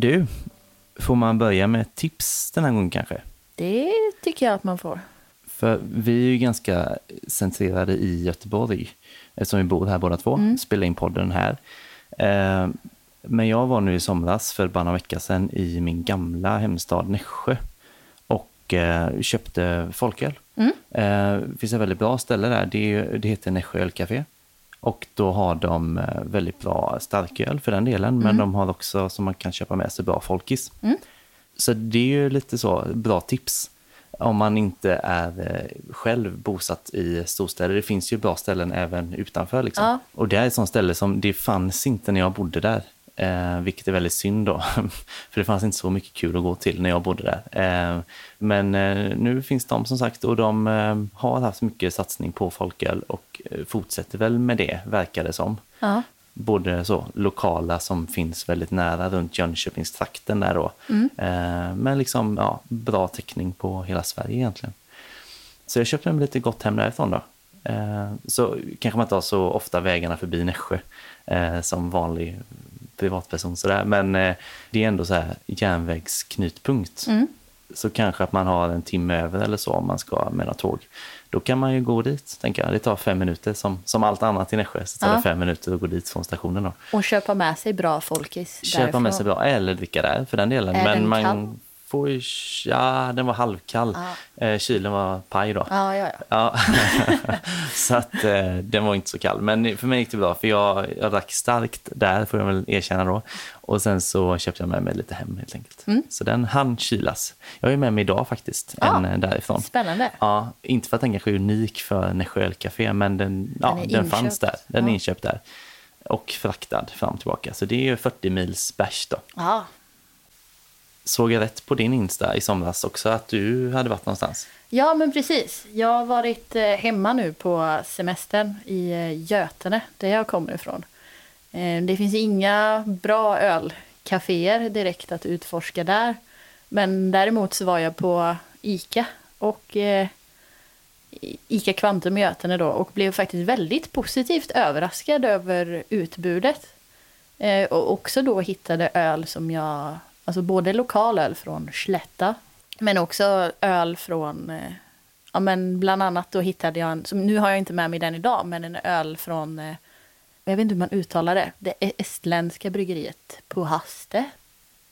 Du, får man börja med tips den här gången kanske? Det tycker jag att man får. För vi är ju ganska centrerade i Göteborg, eftersom vi bor här båda två, mm. spelar in podden här. Eh, men jag var nu i somras, för bara några veckor sedan, i min gamla hemstad Nässjö och eh, köpte folköl. Mm. Eh, det finns ett väldigt bra ställe där, det, det heter Nässjö ölcafé. Och då har de eh, väldigt bra starköl för den delen, mm. men de har också som man kan köpa med sig bra folkis. Mm. Så det är ju lite så bra tips om man inte är eh, själv bosatt i storstäder. Det finns ju bra ställen även utanför. Liksom. Ja. Och det är ett sånt ställe som det fanns inte när jag bodde där. Eh, vilket är väldigt synd då, för det fanns inte så mycket kul att gå till när jag bodde där. Eh, men eh, nu finns de som sagt och de eh, har haft mycket satsning på folköl och eh, fortsätter väl med det, verkar det som. Ja. Både så lokala som finns väldigt nära runt Jönköpingstrakten där då. Mm. Eh, men liksom ja, bra täckning på hela Sverige egentligen. Så jag köpte mig lite gott hem därifrån då. Så kanske man inte har så ofta vägarna förbi Nässjö som vanlig privatperson sådär. Men eh, det är ändå så här järnvägsknutpunkt. Mm. Så kanske att man har en timme över eller så om man ska med något tåg. Då kan man ju gå dit, tänker jag. Det tar fem minuter som, som allt annat i Nässjö. Så tar ja. det fem minuter att gå dit från stationen. Då. Och köpa med sig bra folkis Köpa därifrån. med sig bra, eller dricka där för den delen. Är Men man, kall? Får ja, den var halvkall. Ja. Eh, kylen var paj då. Ja, ja, ja. så att eh, den var inte så kall. Men för mig gick det bra, för jag, jag drack starkt där, får jag väl erkänna då. Och sen så köpte jag med mig lite hem helt enkelt. Mm. Så den hann kylas. Jag är med mig idag faktiskt, ja. en eh, därifrån. Spännande. Ja, inte för att den kanske är unik för Nässjö ölcafé, men den, ja, den, den fanns där. Den är inköpt där. Och fraktad fram och tillbaka. Så det är ju 40 mils bärs då. Ja, såg jag rätt på din Insta i somras också att du hade varit någonstans? Ja, men precis. Jag har varit eh, hemma nu på semestern i eh, Götene, där jag kommer ifrån. Eh, det finns inga bra ölcaféer direkt att utforska där. Men däremot så var jag på ICA och ICA Kvantum i Götene då och blev faktiskt väldigt positivt överraskad över utbudet. Och också då hittade öl som jag Alltså både lokal öl från Slätta, men också öl från, eh, ja men bland annat då hittade jag en, som, nu har jag inte med mig den idag, men en öl från, eh, jag vet inte hur man uttalar det, det estländska bryggeriet på Haste.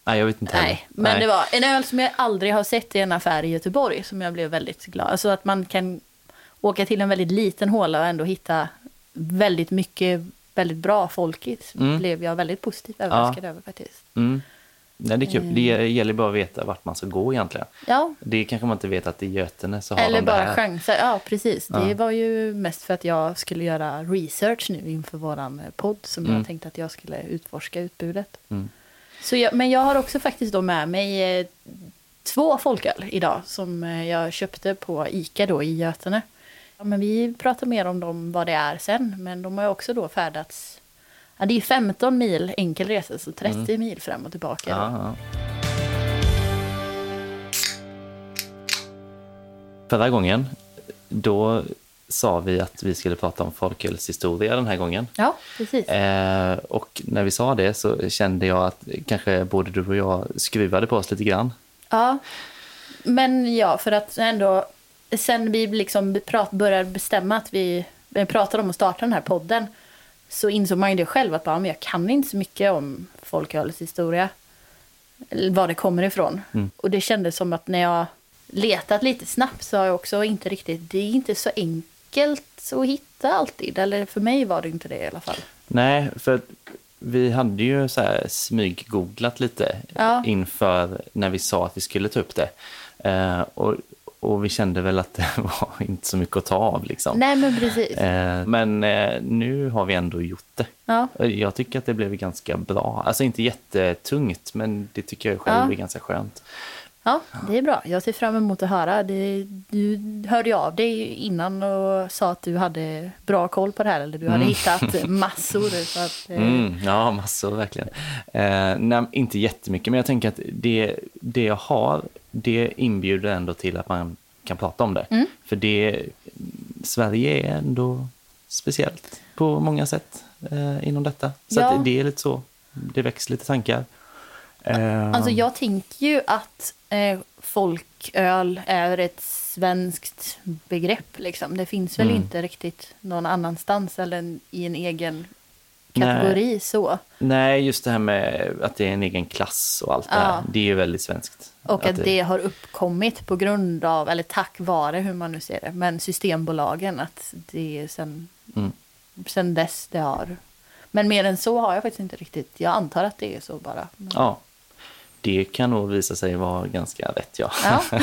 Nej, jag vet inte Nej, men Nej. det var en öl som jag aldrig har sett i en affär i Göteborg, som jag blev väldigt glad. Alltså att man kan åka till en väldigt liten håla och ändå hitta väldigt mycket väldigt bra folkigt. Mm. blev jag väldigt positivt överraskad ja. över faktiskt. Mm. Nej, det är kul. Det mm. gäller bara att veta vart man ska gå egentligen. Ja. Det kanske man inte vet att i Götene så har Eller de bara det här. chansa. Ja, precis. Ja. Det var ju mest för att jag skulle göra research nu inför våran podd som mm. jag tänkte att jag skulle utforska utbudet. Mm. Så jag, men jag har också faktiskt då med mig eh, två folköl idag som eh, jag köpte på Ica då i Götene. Ja, men vi pratar mer om dem, vad det är sen, men de har också då färdats Ja, det är 15 mil enkel resa, så 30 mm. mil fram och tillbaka. Ja, Förra gången, då sa vi att vi skulle prata om folkölshistoria den här gången. Ja, precis. Eh, och när vi sa det så kände jag att kanske både du och jag skruvade på oss lite grann. Ja, men ja, för att ändå, sen vi liksom prat, började bestämma att vi, vi pratade om att starta den här podden, så insåg man ju det själv att bara, men jag kan inte så mycket om folkölets historia. Eller var det kommer ifrån. Mm. Och det kändes som att när jag letat lite snabbt så har jag också inte riktigt, det är inte så enkelt att hitta alltid. Eller för mig var det inte det i alla fall. Nej, för vi hade ju så här smyggooglat lite ja. inför när vi sa att vi skulle ta upp det. Uh, och och vi kände väl att det var inte så mycket att ta av. Liksom. Nej, men precis. Eh, men eh, nu har vi ändå gjort det. Ja. Jag tycker att det blev ganska bra. Alltså inte jättetungt, men det tycker jag själv ja. är ganska skönt. Ja, det är bra. Jag ser fram emot att höra. Det, du hörde ju av dig innan och sa att du hade bra koll på det här. Eller du hade mm. hittat massor. Så att, eh... mm, ja, massor verkligen. Eh, nej, inte jättemycket, men jag tänker att det, det jag har, det inbjuder ändå till att man kan prata om det. Mm. För det, Sverige är ändå speciellt på många sätt eh, inom detta. Så ja. det är lite så, det väcks lite tankar. Eh, Alltså jag tänker ju att eh, folköl är ett svenskt begrepp. Liksom. Det finns väl Mm. inte riktigt någon annanstans eller i en egen kategori så. Nej, just det här med att det är en egen klass och allt det Ja. här. Det är ju väldigt svenskt. Och att det har uppkommit på grund av, eller tack vare hur man nu ser det, men Systembolagen. Att det är sen, Mm. sen dess det har. Men mer än så har jag faktiskt inte riktigt. Jag antar att det är så bara. Ja, det kan nog visa sig vara ganska rätt, ja. Ja.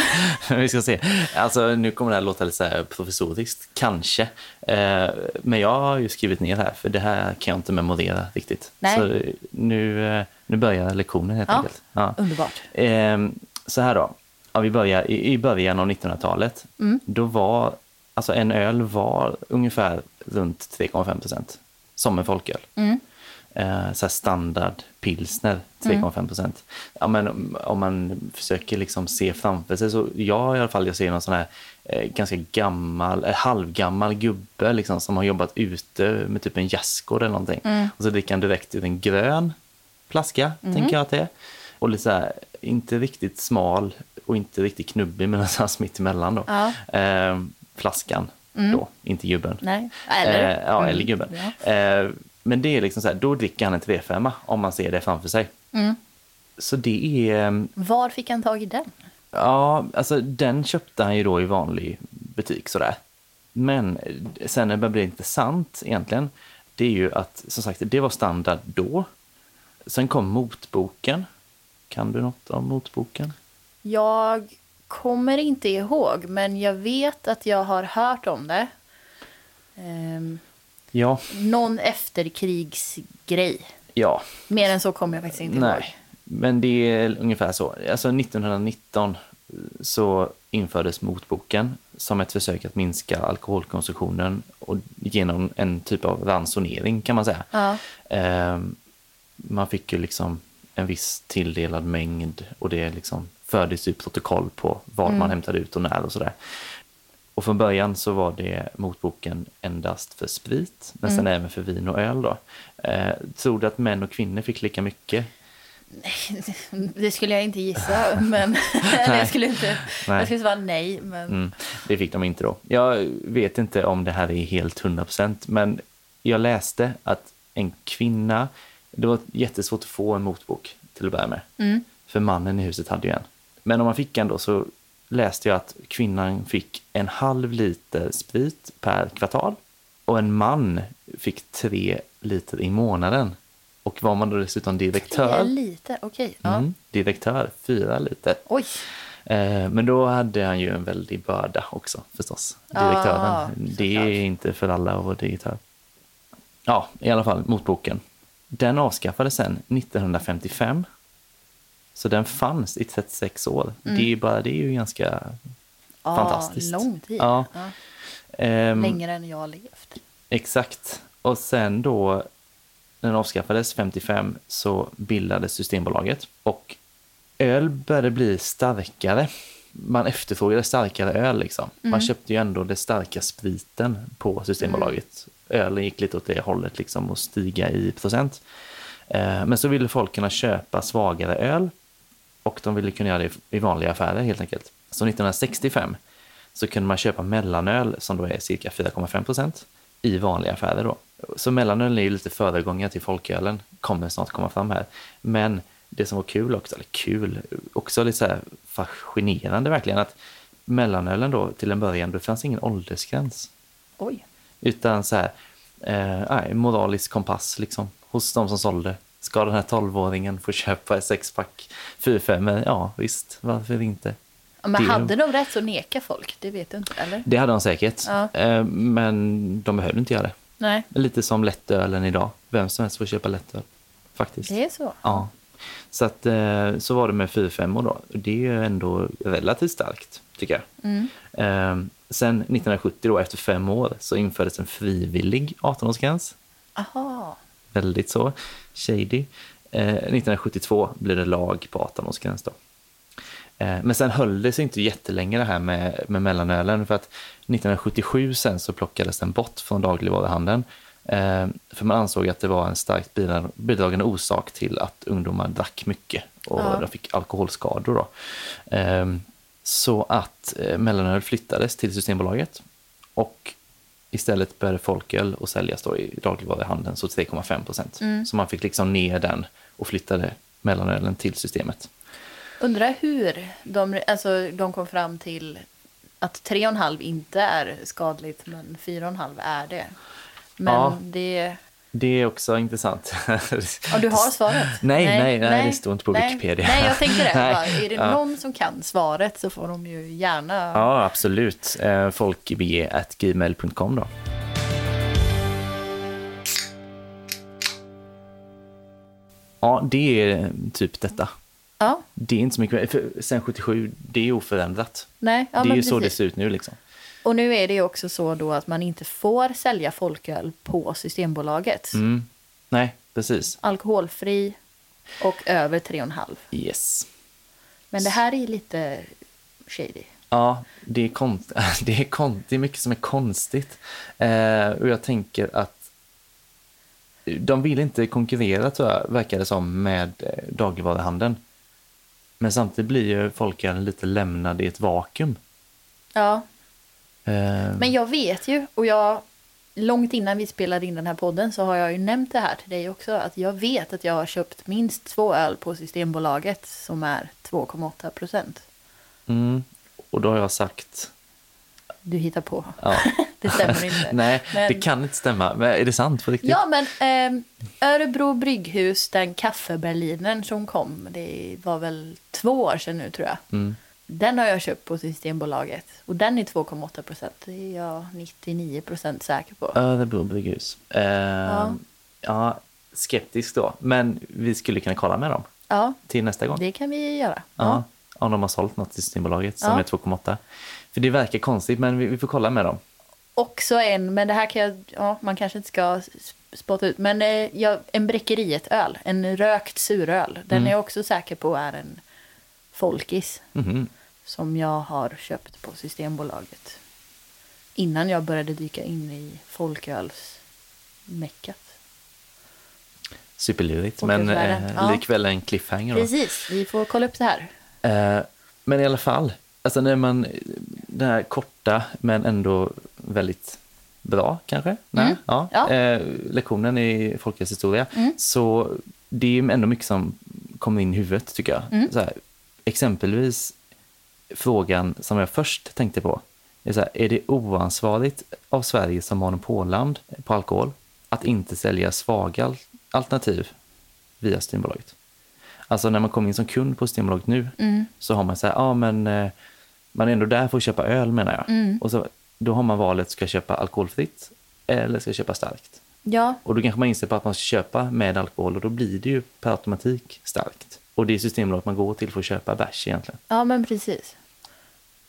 Vi ska se. Alltså, nu kommer det här låta lite så här professoriskt, kanske. Eh, men jag har ju skrivit ner här, för det här kan jag inte memorera riktigt. Nej. Så nu, eh, nu börjar lektionen helt Ja. enkelt. Ja. Underbart. Eh, så här då, ja, vi börjar i, i början av 1900-talet. Mm. Då var, alltså en öl var ungefär runt 3,5 procent, som en folköl. Mm. Eh, så standard pilsner, 3,5 procent. Ja, men om- man försöker liksom se framför sig, så jag i alla fall, jag ser någon sån här eh, ganska gammal, eh, halvgammal gubbe liksom, som har jobbat ute med typ en gästgård eller någonting. Och så dricker han direkt ur en grön flaska, tänker jag att det är. Och lite så här, inte riktigt smal och inte riktigt knubbig, men någonstans mitt emellan då. Ja. Eh, flaskan då, inte gubben. Nej, eller? Eh, ja, Mm. eller gubben. Ja. Eh, men det är liksom så här, då dricker han en 3,5 om man ser det framför sig. Mm. Så det är, eh, Var fick han tag i den? ja, alltså den köpte han ju då i vanlig butik sådär. Men eh, sen när det börjar bli intressant egentligen, det är ju att som sagt, det var standard då. Sen kom motboken. Kan du något om motboken? Jag kommer inte ihåg, men jag vet att jag har hört om det. Ehm, Ja, någon efterkrigsgrej. ja, Mer än så kommer jag faktiskt inte ihåg. Nej, men det är ungefär så. Alltså 1919 så infördes motboken som ett försök att minska alkoholkonsumtionen och genom en typ av ransonering kan man säga. Ja. Ehm, man fick ju liksom en viss tilldelad mängd och det liksom fördes ut protokoll på vad man hämtade ut och när och sådär. Och från början så var det motboken endast för sprit, men sen även för vin och öl. Då. Eh, tror du att män och kvinnor fick lika mycket? Det skulle jag inte gissa, men jag skulle inte... Nej. Jag skulle svara nej, men... Mm, det fick de inte då. Jag vet inte om det här är helt 100% men jag läste att en kvinna, det var jättesvårt att få en motbok till att börja med. Mm. För mannen i huset hade ju en. Men om man fick en då så läste jag att kvinnan fick en halv liter sprit per kvartal och en man fick tre liter i månaden. Och var man då dessutom Det direktör, lite, okej. Ja. mm, direktör, fyra liter. Oj. Eh, Men då hade han ju en väldig börda också förstås, direktören. det såklart. är inte för alla att vara direktör. Ja, i alla fall motboken. Den avskaffades sen 1955. Så den fanns i 36 år. Det, är bara, det är ju ganska Ja, fantastiskt. lång tid. Ja. Ja. ehm, Längre än jag har levt. Exakt. Och sen då, när den avskaffades 55, så bildades Systembolaget. Och öl började bli starkare. Man efterfrågade starkare öl. Liksom. Man köpte ju ändå den starka spriten på Systembolaget. Ölen gick lite åt det hållet liksom, och stiga i procent. Eh, Men så ville folk kunna köpa svagare öl och de ville kunna göra det i vanliga affärer helt enkelt. Så 1965 så kunde man köpa mellanöl som då är cirka 4,5 procent i vanliga affärer då. Så mellanöl är ju lite föregångare till folkölen, kommer snart komma fram här. Men det som var kul också, eller kul, också lite så här fascinerande verkligen, att mellanölen då till en början, det fanns ingen åldersgräns. Oj. Utan så här, eh, moralisk kompass liksom, hos de som sålde. Ska den här 12-åringen få köpa ett sexpack 4-5? Ja, visst, varför inte? Men Det- hade de rätt att neka folk? Det vet du inte, eller? Det hade de säkert, Ja. eh, men de behövde inte göra det. Nej, Lite som lättölen idag. Vem som helst får köpa lättöl. Faktiskt. det är så. Ja. Så, att, eh, så var det med 4-5 då. Det är ju ändå relativt starkt, tycker jag. Mm. Eh, sen 1970, då, efter fem år, så infördes en frivillig 18-årsgräns. Aha. Väldigt så shady. Eh, 1972 blev det lag på 18-årsgräns då. Eh, men sen höll det sig inte jättelänge det här med, med mellanölen för att 1977 sen så plockades den bort från dagligvaruhandeln Eh, för man ansåg att det var en starkt bidra- bidragande orsak till att ungdomar drack mycket och Ja. de fick alkoholskador. Då. Eh, så att eh, mellanöl flyttades till Systembolaget och istället började folköl och säljas då i dagligvaruhandeln, så 3,5 procent. Mm. Så man fick liksom ner den och flyttade mellanölen till systemet. Undrar hur de, alltså, de kom fram till att 3,5 inte är skadligt men 4,5 är det. Men Ja. det... Det är också intressant. Ja, du har svaret? Nej, nej, nej, det står inte på nej. Wikipedia. Nej, jag tänkte det. Nej. Är det Ja. någon som kan svaret så får de ju gärna... Ja, absolut. Eh, folkbg.gmail.com då. Ja, det är typ detta. Ja, Det är inte så mycket, sen 77, det är oförändrat. nej, ja, det är ju så det precis. ser ut nu liksom. Och nu är det ju också så då att man inte får sälja folköl på Systembolaget. Mm. Nej, precis. Alkoholfri och över 3,5. Yes. Men det här är lite shady. Ja, det är, konst, det är, kon, det är mycket som är konstigt. Eh, och jag tänker att de vill inte konkurrera, tror jag, verkar det som, med eh, dagligvaruhandeln. Men samtidigt blir ju folkölen lite lämnade i ett vakuum. Ja, men jag vet ju och jag långt innan vi spelade in den här podden så har jag ju nämnt det här till dig också att jag vet att jag har köpt minst två öl på Systembolaget som är 2,8 procent. mm, och då har jag sagt... Du hittar på. Ja. Det stämmer inte. Nej, Men- det kan inte stämma. Men är det sant på riktigt? Ja, men eh, Örebro brygghus, den kaffeberlinern som kom, det var väl två år sedan nu tror jag. Mm. Den har jag köpt på Systembolaget och den är 2,8 procent. Det är jag 99 procent säker på. Örebro brygghus. Eh, ja. Ja. skeptisk då. Men vi skulle kunna kolla med dem Ja, till nästa gång. det kan vi göra. Ja, om de har sålt något till Systembolaget som Ja. är 2,8. För det verkar konstigt, men vi, vi får kolla med dem. Också en, men det här kan jag, ja, man kanske inte ska spotta ut, men eh, ja, en Bräckeriet-öl, en rökt suröl, den Mm. är jag också säker på är en folkis Mhm. som jag har köpt på Systembolaget. Innan jag började dyka in i folkölsmeckat. Superlurigt, men eh, ja. likväl en cliffhanger. Då. Precis, vi får kolla upp det här. Eh, men i alla fall, alltså när man, den här korta men ändå väldigt bra kanske, Nej, Mm. ja, Ja. Eh, lektionen i folkhälsohistoria, Mm. så det är ändå mycket som kommer in i huvudet tycker jag. Mm. Så här, exempelvis frågan som jag först tänkte på, är, så här, är det oansvarigt av Sverige som monopolland på alkohol att inte sälja svaga al- alternativ via Systembolaget? Alltså när man kommer in som kund på Systembolaget nu Mm. så har man så här, ja men eh, man är ändå där för att köpa öl menar jag. Mm. Och så, då har man valet, ska jag köpa alkoholfritt eller ska jag köpa starkt? Ja, Och då kanske man inser på att man ska köpa med alkohol och då blir det ju per automatik starkt. Och det är Systembolaget man går till för att köpa bärs egentligen. ja men precis.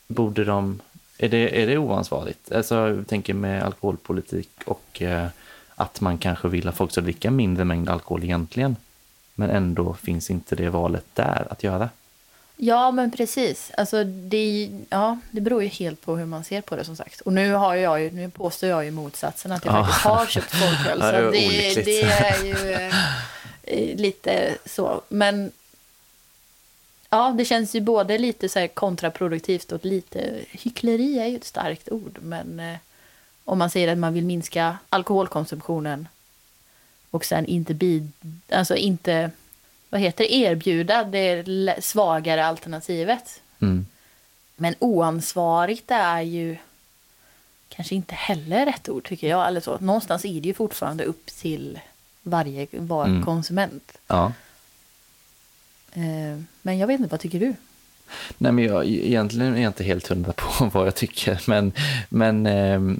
Borde de, är det, är det oansvarigt? Alltså jag tänker med alkoholpolitik och eh, att man kanske vill att folk ska dricka mindre mängd alkohol egentligen. Men ändå finns inte det valet där att göra. Ja, men precis. Alltså, det, ja, det beror ju helt på hur man ser på det som sagt. Och nu, har jag ju, nu påstår jag ju motsatsen att jag Ja. faktiskt har köpt folköl. Så det, det är ju eh, lite så. Men ja, det känns ju både lite så kontraproduktivt och lite hyckleri är ju ett starkt ord. Men eh, om man säger att man vill minska alkoholkonsumtionen och sen inte, bid, alltså inte vad heter det, erbjuda det svagare alternativet. Mm. Men oansvarigt är ju kanske inte heller rätt ord tycker jag. Eller så. Någonstans är det ju fortfarande upp till varje var Mm. konsument. Ja. Eh, Men jag vet inte, vad tycker du? Nej, men jag, egentligen är jag inte helt hundra på vad jag tycker, men, men ehm,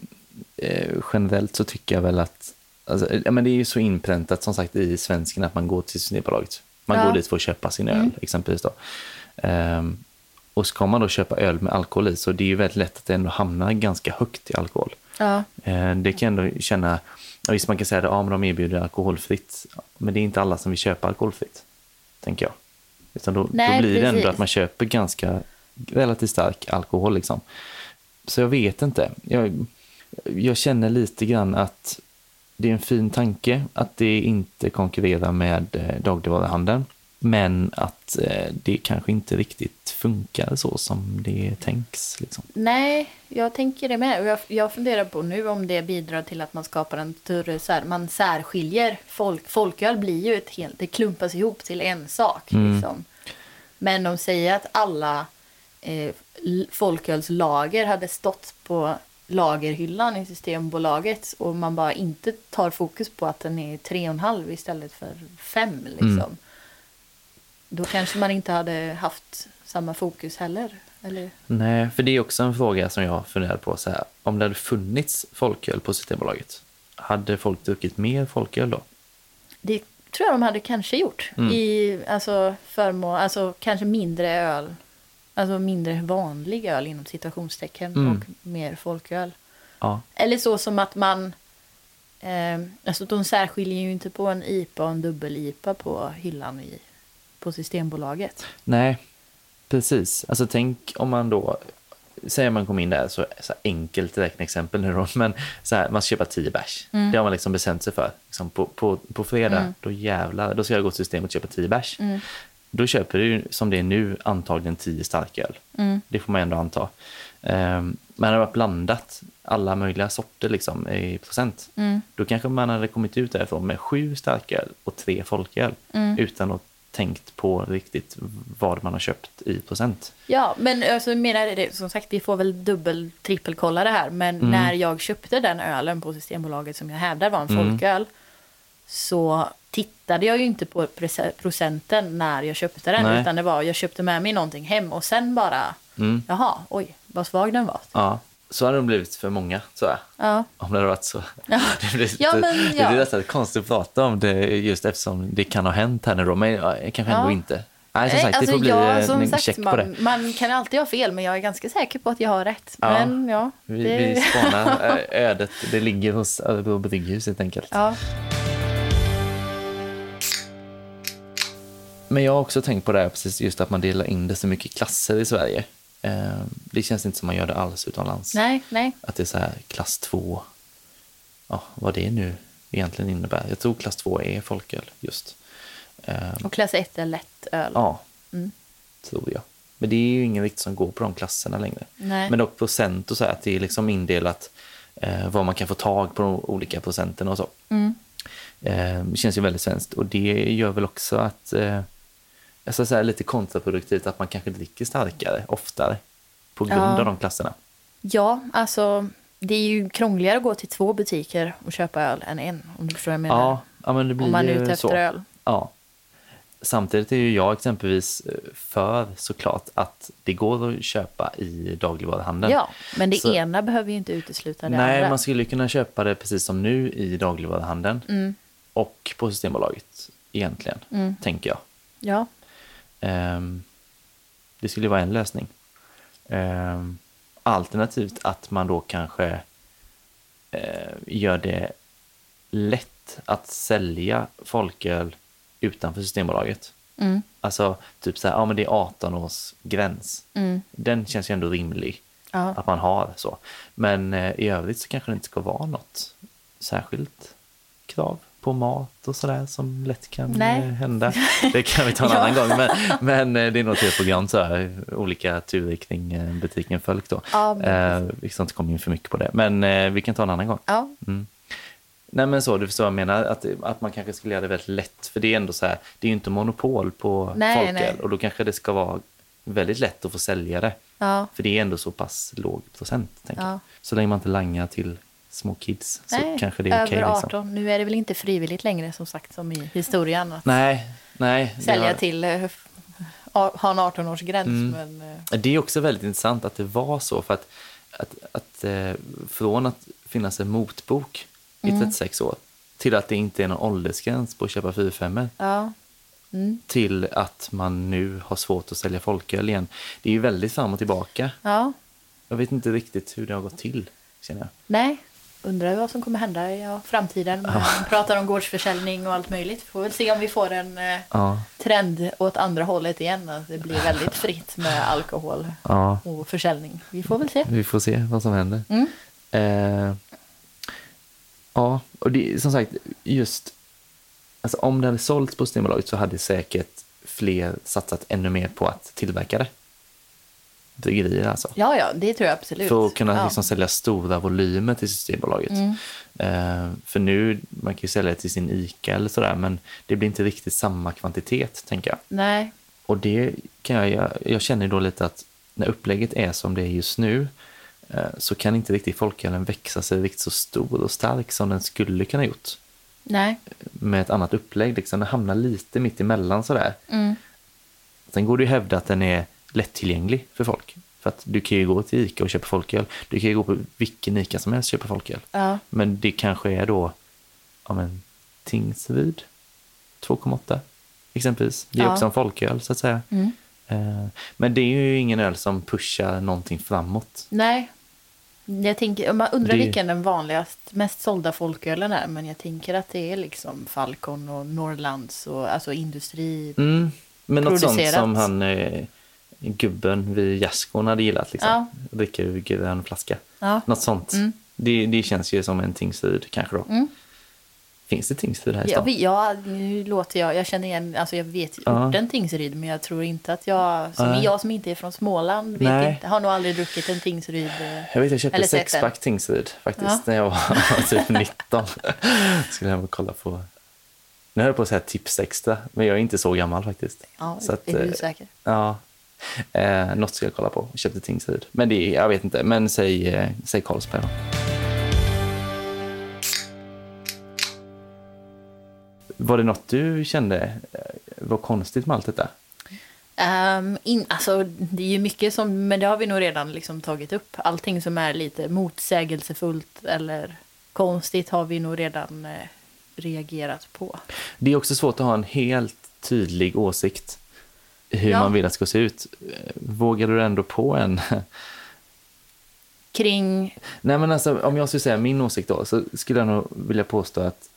eh, generellt så tycker jag väl att alltså, ja, men det är ju så inpräntat som sagt i svensken att man går till Systembolaget. Man Ja. går dit för att köpa sin öl Mm. exempelvis. Då. Ehm, och ska man då köpa öl med alkohol i så det är ju väldigt lätt att det ändå hamnar ganska högt i alkohol. Ja, Eh, det kan jag ändå känna, visst man kan säga att ja, men de erbjuder alkoholfritt, men det är inte alla som vill köpa alkoholfritt, tänker jag. Utan då, Nej, då blir det ändå att man köper ganska relativt stark alkohol. Liksom. Så jag vet inte. Jag, jag känner lite grann att det är en fin tanke att det inte konkurrerar med eh, dagligvaruhandeln. Men att eh, det kanske inte riktigt funkar så som det tänks. Liksom. Nej, jag tänker det med. Och jag, jag funderar på nu om det bidrar till att man skapar en större, så här, man särskiljer. Folk, folköl blir ju ett helt, det klumpas ihop till en sak. Mm. Liksom. Men de säger att alla eh, folkölslager hade stått på lagerhyllan i Systembolaget och man bara inte tar fokus på att den är tre och en halv istället för fem. Liksom. Mm. Då kanske man inte hade haft samma fokus heller. Eller? Nej, för det är också en fråga som jag funderar på. Så här, om det hade funnits folköl på Systembolaget, hade folk druckit mer folköl då? Det tror jag de hade kanske gjort. Mm. I alltså, förmån, alltså kanske mindre öl. Alltså mindre vanlig öl inom citationstecken Mm. och mer folköl. Ja, Eller så som att man... Eh, alltså de särskiljer ju inte på en IPA och en dubbel-IPA på hyllan i, på Systembolaget. nej, precis. Alltså tänk om man då, säger man kom in där, så, så enkelt räkneexempel nu då, men så här, man ska köpa 10 bärs. Mm. Det har man liksom bestämt sig för. Liksom på, på, på fredag, då jävlar, då ska jag gå till systemet och köpa 10 bärs. Mm. Då köper du, som det är nu, antagligen 10 starköl. Mm. Det får man ändå anta. Um, men hade blandat, alla möjliga sorter liksom, i procent, Mm. då kanske man hade kommit ut därifrån med sju starköl och tre folköl Mm. utan att tänkt på riktigt vad man har köpt i procent. Ja, men alltså, menar det, som sagt, vi får väl dubbel, trippelkolla det här. Men Mm. när jag köpte den ölen på Systembolaget som jag hävdar var en Mm. folköl. Så tittade jag ju inte på procenten när jag köpte den. Nej. Utan det var, jag köpte med mig någonting hem och sen bara, Mm. jaha, oj, vad svag den var. Ja, så hade det blivit för många, tror jag. Ja, Om det hade varit så. ja. Det blir, Ja, det ja. blir nästan konstigt att prata om det just eftersom det kan ha hänt här nu då, men kanske ändå inte. Nej, som sagt, det alltså, får bli ja, eh, en sagt, check på man, det. man kan alltid ha fel, men jag är ganska säker på att jag har rätt. Ja. Men ja, Vi, det- vi spanar eh, ödet, det ligger hos Örebro brygghus helt enkelt. ja. Men jag har också tänkt på det här, precis just att man delar in det så mycket klasser i Sverige. Eh, Det känns inte som man gör det alls utomlands. Nej, nej. Att det är så här klass 2, ja, vad det nu egentligen innebär. Jag tror klass 2 är folköl just. Eh, Och klass 1 är lätt öl. Ja, Mm. tror jag. Men det är ju ingen riktigt som går på de klasserna längre. Nej. Men dock procent och så här, att det är liksom indelat eh, vad man kan få tag på de olika procenten och så. Mm. Eh, det känns ju väldigt svenskt och det gör väl också att eh, jag ska säga lite kontraproduktivt att man kanske dricker starkare oftare på grund Ja. av de klasserna. Ja, alltså det är ju krångligare att gå till två butiker och köpa öl än en. Om du förstår vad jag menar. Ja, ja, men det blir om man är ute så. efter öl. Ja. Samtidigt är ju jag exempelvis eh, för såklart att det går att köpa i dagligvaruhandeln. Ja, men det Så- ena behöver ju inte utesluta det Nej, andra. man skulle kunna köpa det precis som nu i dagligvaruhandeln Mm, och på Systembolaget egentligen, mm, tänker jag. ja, det skulle vara en lösning. Ehm, alternativt att man då kanske eh, gör det lätt att sälja folköl utanför Systembolaget. mm, Alltså typ så här, ja men det är 18 års gräns. mm, Den känns ju ändå rimlig ja. att man har så. Men eh, i övrigt så kanske det inte ska vara något särskilt krav på mat och sådär som lätt kan Nej. eh, hända. Det kan vi ta en annan gång. Men, men eh, det är nog helt program så här, olika turer kring eh, butiken Fölk då. Ja, men- Eh, vi ska inte komma in för mycket på det, men eh, vi kan ta en annan gång. ja. Mm. Nej men så, du förstår vad jag menar, att, att man kanske skulle göra det väldigt lätt. För det är ändå så här, det är ju inte monopol på Nej, folköl nej. och då kanske det ska vara väldigt lätt att få sälja det. ja. För det är ändå så pass låg procent. Tänker Ja. jag. Så länge man inte langar till små kids så Nej, kanske det är okej. över liksom. 18. Nu är det väl inte frivilligt längre som sagt som i historien att Nej, nej. sälja har- till eh, ha en 18-årsgräns. Mm. Men, eh, Det är också väldigt intressant att det var så. För att, att, att eh, från att finnas en motbok i Mm. 36 år till att det inte är någon åldersgräns på att köpa 4 ja. Mm. till att man nu har svårt att sälja folköl igen. Det är ju väldigt fram och tillbaka. ja, Jag vet inte riktigt hur det har gått till, känner jag. nej. Undrar vad som kommer hända i ja, framtiden. Man pratar om gårdsförsäljning och allt möjligt. Får väl se om vi får en eh, Ja, trend åt andra hållet igen. Att det blir väldigt fritt med alkohol ja. och försäljning. Vi får väl se. Vi får se vad som händer. Mm. Eh, Ja, och det, som sagt, just alltså om det hade sålts på Systembolaget så hade säkert fler satsat ännu mer på att tillverka det. Bryggerier alltså. Ja, ja, det tror jag absolut. För att kunna ja. liksom sälja stora volymer till Systembolaget. Mm. Eh, för nu, man kan ju sälja det till sin ICA eller sådär, men det blir inte riktigt samma kvantitet, tänker jag. Nej, Och det kan jag, jag, jag känner då lite att när upplägget är som det är just nu, eh, så kan inte riktigt folkölen växa sig riktigt så stor och stark som den skulle kunna gjort. nej. Med ett annat upplägg, liksom. den hamnar lite mitt emellan sådär. Mm. Sen går det ju att hävda att den är lättillgänglig för folk. För att du kan ju gå till ICA och köpa folköl. Du kan ju gå på vilken ICA som helst och köpa folköl. Ja. Men det kanske är då, ja men, Tingsryd 2,8 exempelvis. Det är Ja. också en folköl så att säga. Mm. Eh, Men det är ju ingen öl som pushar någonting framåt. Nej. Jag tänker, man undrar Det- vilken den vanligast, mest sålda folkölen är. Men jag tänker att det är liksom Falcon och Norrlands och alltså industri. Mm. Men något sånt som han, eh, gubben vid gärdsgården hade gillat. Liksom. Ja. Dricka ur grön flaska. Ja. Något sånt. Mm. Det, det känns ju som en Tingsryd kanske då. Mm. Finns det Tingsryd här i Ja, stan? ja, nu låter jag, jag känner igen, alltså jag vet Ja. orten Tingsryd, men jag tror inte att jag, som Nej. jag som inte är från Småland, inte, har nog aldrig druckit en Tingsryd. eh. Jag vet, jag köpte Eller sex sett den. pack Tingsryd faktiskt Ja. när jag var typ 19. Skulle hem och kolla på... Nu höll jag på att säga tips extra, men jag är inte så gammal faktiskt. Ja, Så att, är du eh, säker? Ja. Eh, något ska jag kolla på. Jag köpte Tingsryd. Men det jag vet inte. Men säg, eh, säg Carlsberg då. Var det något du kände eh, var konstigt med allt detta? Ehm, in, alltså, det är ju mycket som, men det har vi nog redan liksom tagit upp. Allting som är lite motsägelsefullt eller konstigt har vi nog redan eh, reagerat på. Det är också svårt att ha en helt tydlig åsikt hur Ja. man vill att det ska se ut. Vågar du ändå på en? Kring, Nej men alltså om jag skulle säga min åsikt då så skulle jag nog vilja påstå att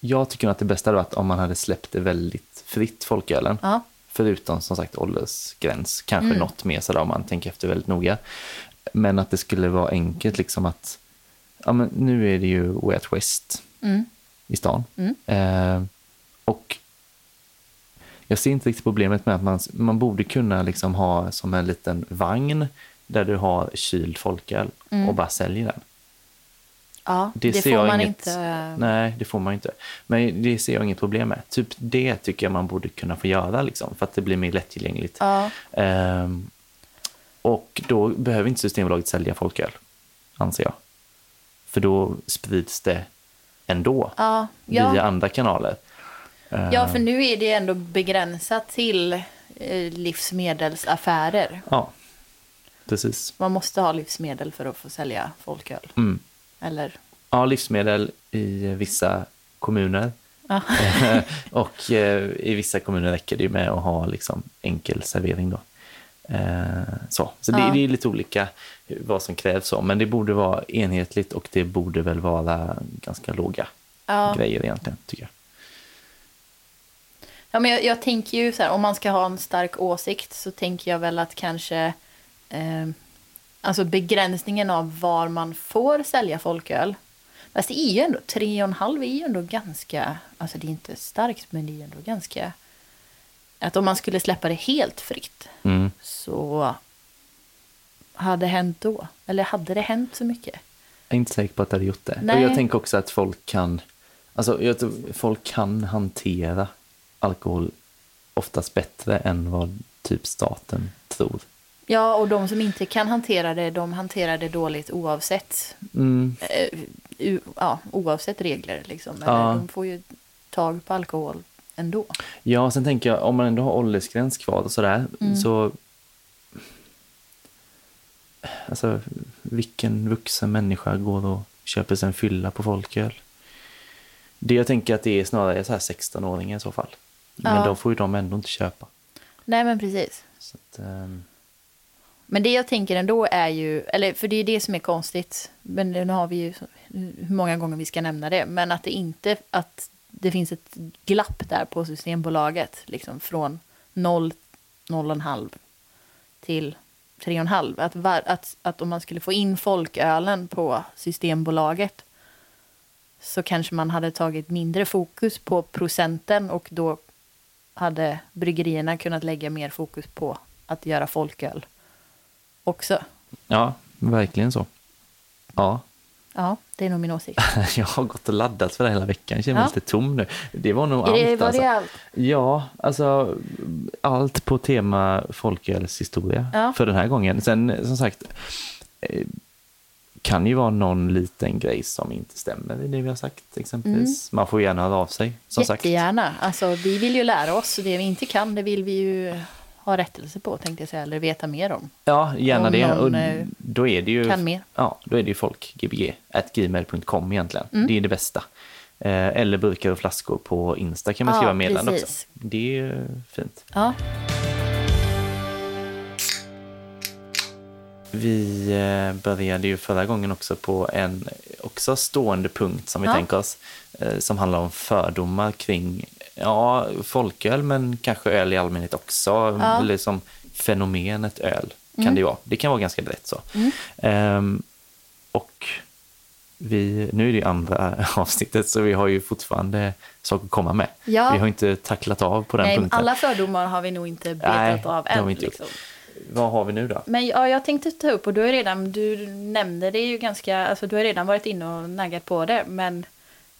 jag tycker att det bästa hade varit om man hade släppt det väldigt fritt, folkölen. ja, Förutom som sagt åldersgräns, kanske Mm. något mer sådär om man tänker efter väldigt noga. Men att det skulle vara enkelt liksom att, ja men nu är det ju Way West mm, i stan. Mm. Eh, och jag ser inte riktigt problemet med att man, man borde kunna liksom ha som en liten vagn där du har kyld folköl Mm. och bara säljer den. ja Det det, får man inget- inte. Nej, det får man inte. Men det ser jag inget problem med. Typ det tycker jag man borde kunna få göra liksom, för att det blir mer lättillgängligt. Ja, Ehm, och då behöver inte Systembolaget sälja folköl, anser jag. För då sprids det ändå ja, via ja. andra kanaler. Ja, Ehm, för nu är det ändå begränsat till eh, livsmedelsaffärer. Ja, precis. Man måste ha livsmedel för att få sälja folköl. Mm. Eller? Ja, livsmedel i vissa kommuner. Ja. och eh, i vissa kommuner räcker det med att ha liksom enkel servering då. Eh, så så det, Ja. det är lite olika vad som krävs, men det borde vara enhetligt och det borde väl vara ganska låga Ja. grejer egentligen, tycker jag. Ja, men jag, jag tänker ju så här, om man ska ha en stark åsikt så tänker jag väl att kanske eh, alltså begränsningen av var man får sälja folköl. Fast det är ju ändå, 3,5 är ju ändå ganska, alltså det är inte starkt men det är ändå ganska, att om man skulle släppa det helt fritt Mm. så hade hänt då? Eller hade det hänt så mycket? Jag är inte säker på att det hade gjort det. Nej. Och jag tänker också att folk kan, alltså, jag tror folk kan hantera alkohol oftast bättre än vad typ staten tror. Ja, och de som inte kan hantera det, de hanterar det dåligt oavsett Mm. eh, ja, oavsett regler. Liksom. Eller Ja. De får ju tag på alkohol ändå. Ja, sen tänker jag om man ändå har åldersgräns kvar och sådär, Mm. så... Alltså, vilken vuxen människa går och köper sig en fylla på folköl? Det jag tänker att det är snarare så här 16-åringar i så fall. Men Ja. då får ju de ändå inte köpa. Nej, men precis. Att, ehm, Men det jag tänker ändå är ju, eller för det är det som är konstigt, men nu har vi ju hur många gånger vi ska nämna det, men att det inte, att det finns ett glapp där på Systembolaget, liksom från 0, 0,5 till 3,5. Att, var, att, att om man skulle få in folkölen på Systembolaget så kanske man hade tagit mindre fokus på procenten och då hade bryggerierna kunnat lägga mer fokus på att göra folköl också. Ja, verkligen så. Ja, Ja, det är nog min åsikt. jag har gått och laddat för det hela veckan. Jag känner mig Ja. lite tom nu. Det var nog det, allt. var alltså. det allt? Ja, alltså allt på tema folkölshistoria Ja. för den här gången. Sen som sagt, eh, kan ju vara någon liten grej som inte stämmer i det vi har sagt exempelvis. Man får gärna höra av sig. Som sagt. Mm. Jättegärna. Alltså, vi vill ju lära oss. Det vi inte kan, det vill vi ju ha rättelse på, tänkte jag säga. Eller veta mer om. Ja, gärna Om det. Och eh, då är det ju, kan mer. Ja, då är det ju folkgbg.gmail.com egentligen. Mm. Det är det bästa. Eh, eller burkar och flaskor på Insta kan man Ja, skriva meddelande också. Det är ju fint. Ja, Vi eh, började ju förra gången också på en också stående punkt som vi Ja. tänker oss. eh, Som handlar om fördomar kring ja, folköl men kanske öl i allmänhet också. Ja. Eller som fenomenet öl kan Mm. det vara. Det kan vara ganska brett så. Ehm, och vi, nu är det ju andra avsnittet så vi har ju fortfarande saker att komma med. Ja. Vi har inte tacklat av på den Nej, punkten. alla fördomar har vi nog inte betat Nej, av än. Liksom. Vad har vi nu då? Men ja, jag tänkte ta upp, och du har redan, du nämnde det ju ganska, alltså du har redan varit inne och naggat på det, men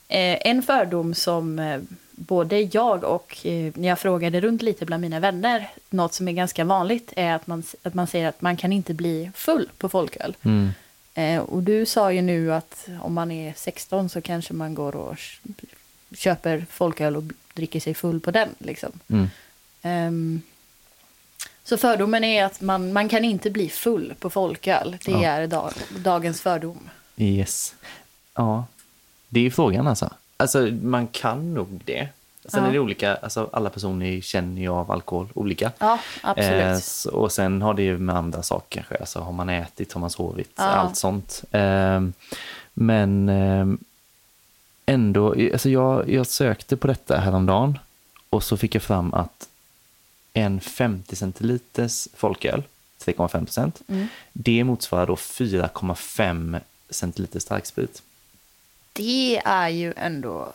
eh, en fördom som eh, både jag och eh, när jag frågade runt lite bland mina vänner, något som är ganska vanligt är att man, att man säger att man kan inte bli full på folköl. Mm. Eh, och du sa ju nu att om man är 16 så kanske man går och köper folköl och dricker sig full på den. Liksom. Mm. Ehm, så fördomen är att man, man kan inte bli full på folköl. Det Ja. är dag, dagens fördom. Yes. Ja, det är frågan alltså. Alltså man kan nog det. Sen Ja. är det olika, alltså alla personer känner ju av alkohol olika. Ja, absolut. Eh, och sen har det ju med andra saker kanske, alltså har man ätit, har man sovit, Ja. allt sånt. Eh, men eh, ändå, alltså jag, jag sökte på detta häromdagen och så fick jag fram att en 50 centiliters folköl, 3,5 procent, Mm. det motsvarar då 4,5 centiliter starksprit. Det är ju ändå...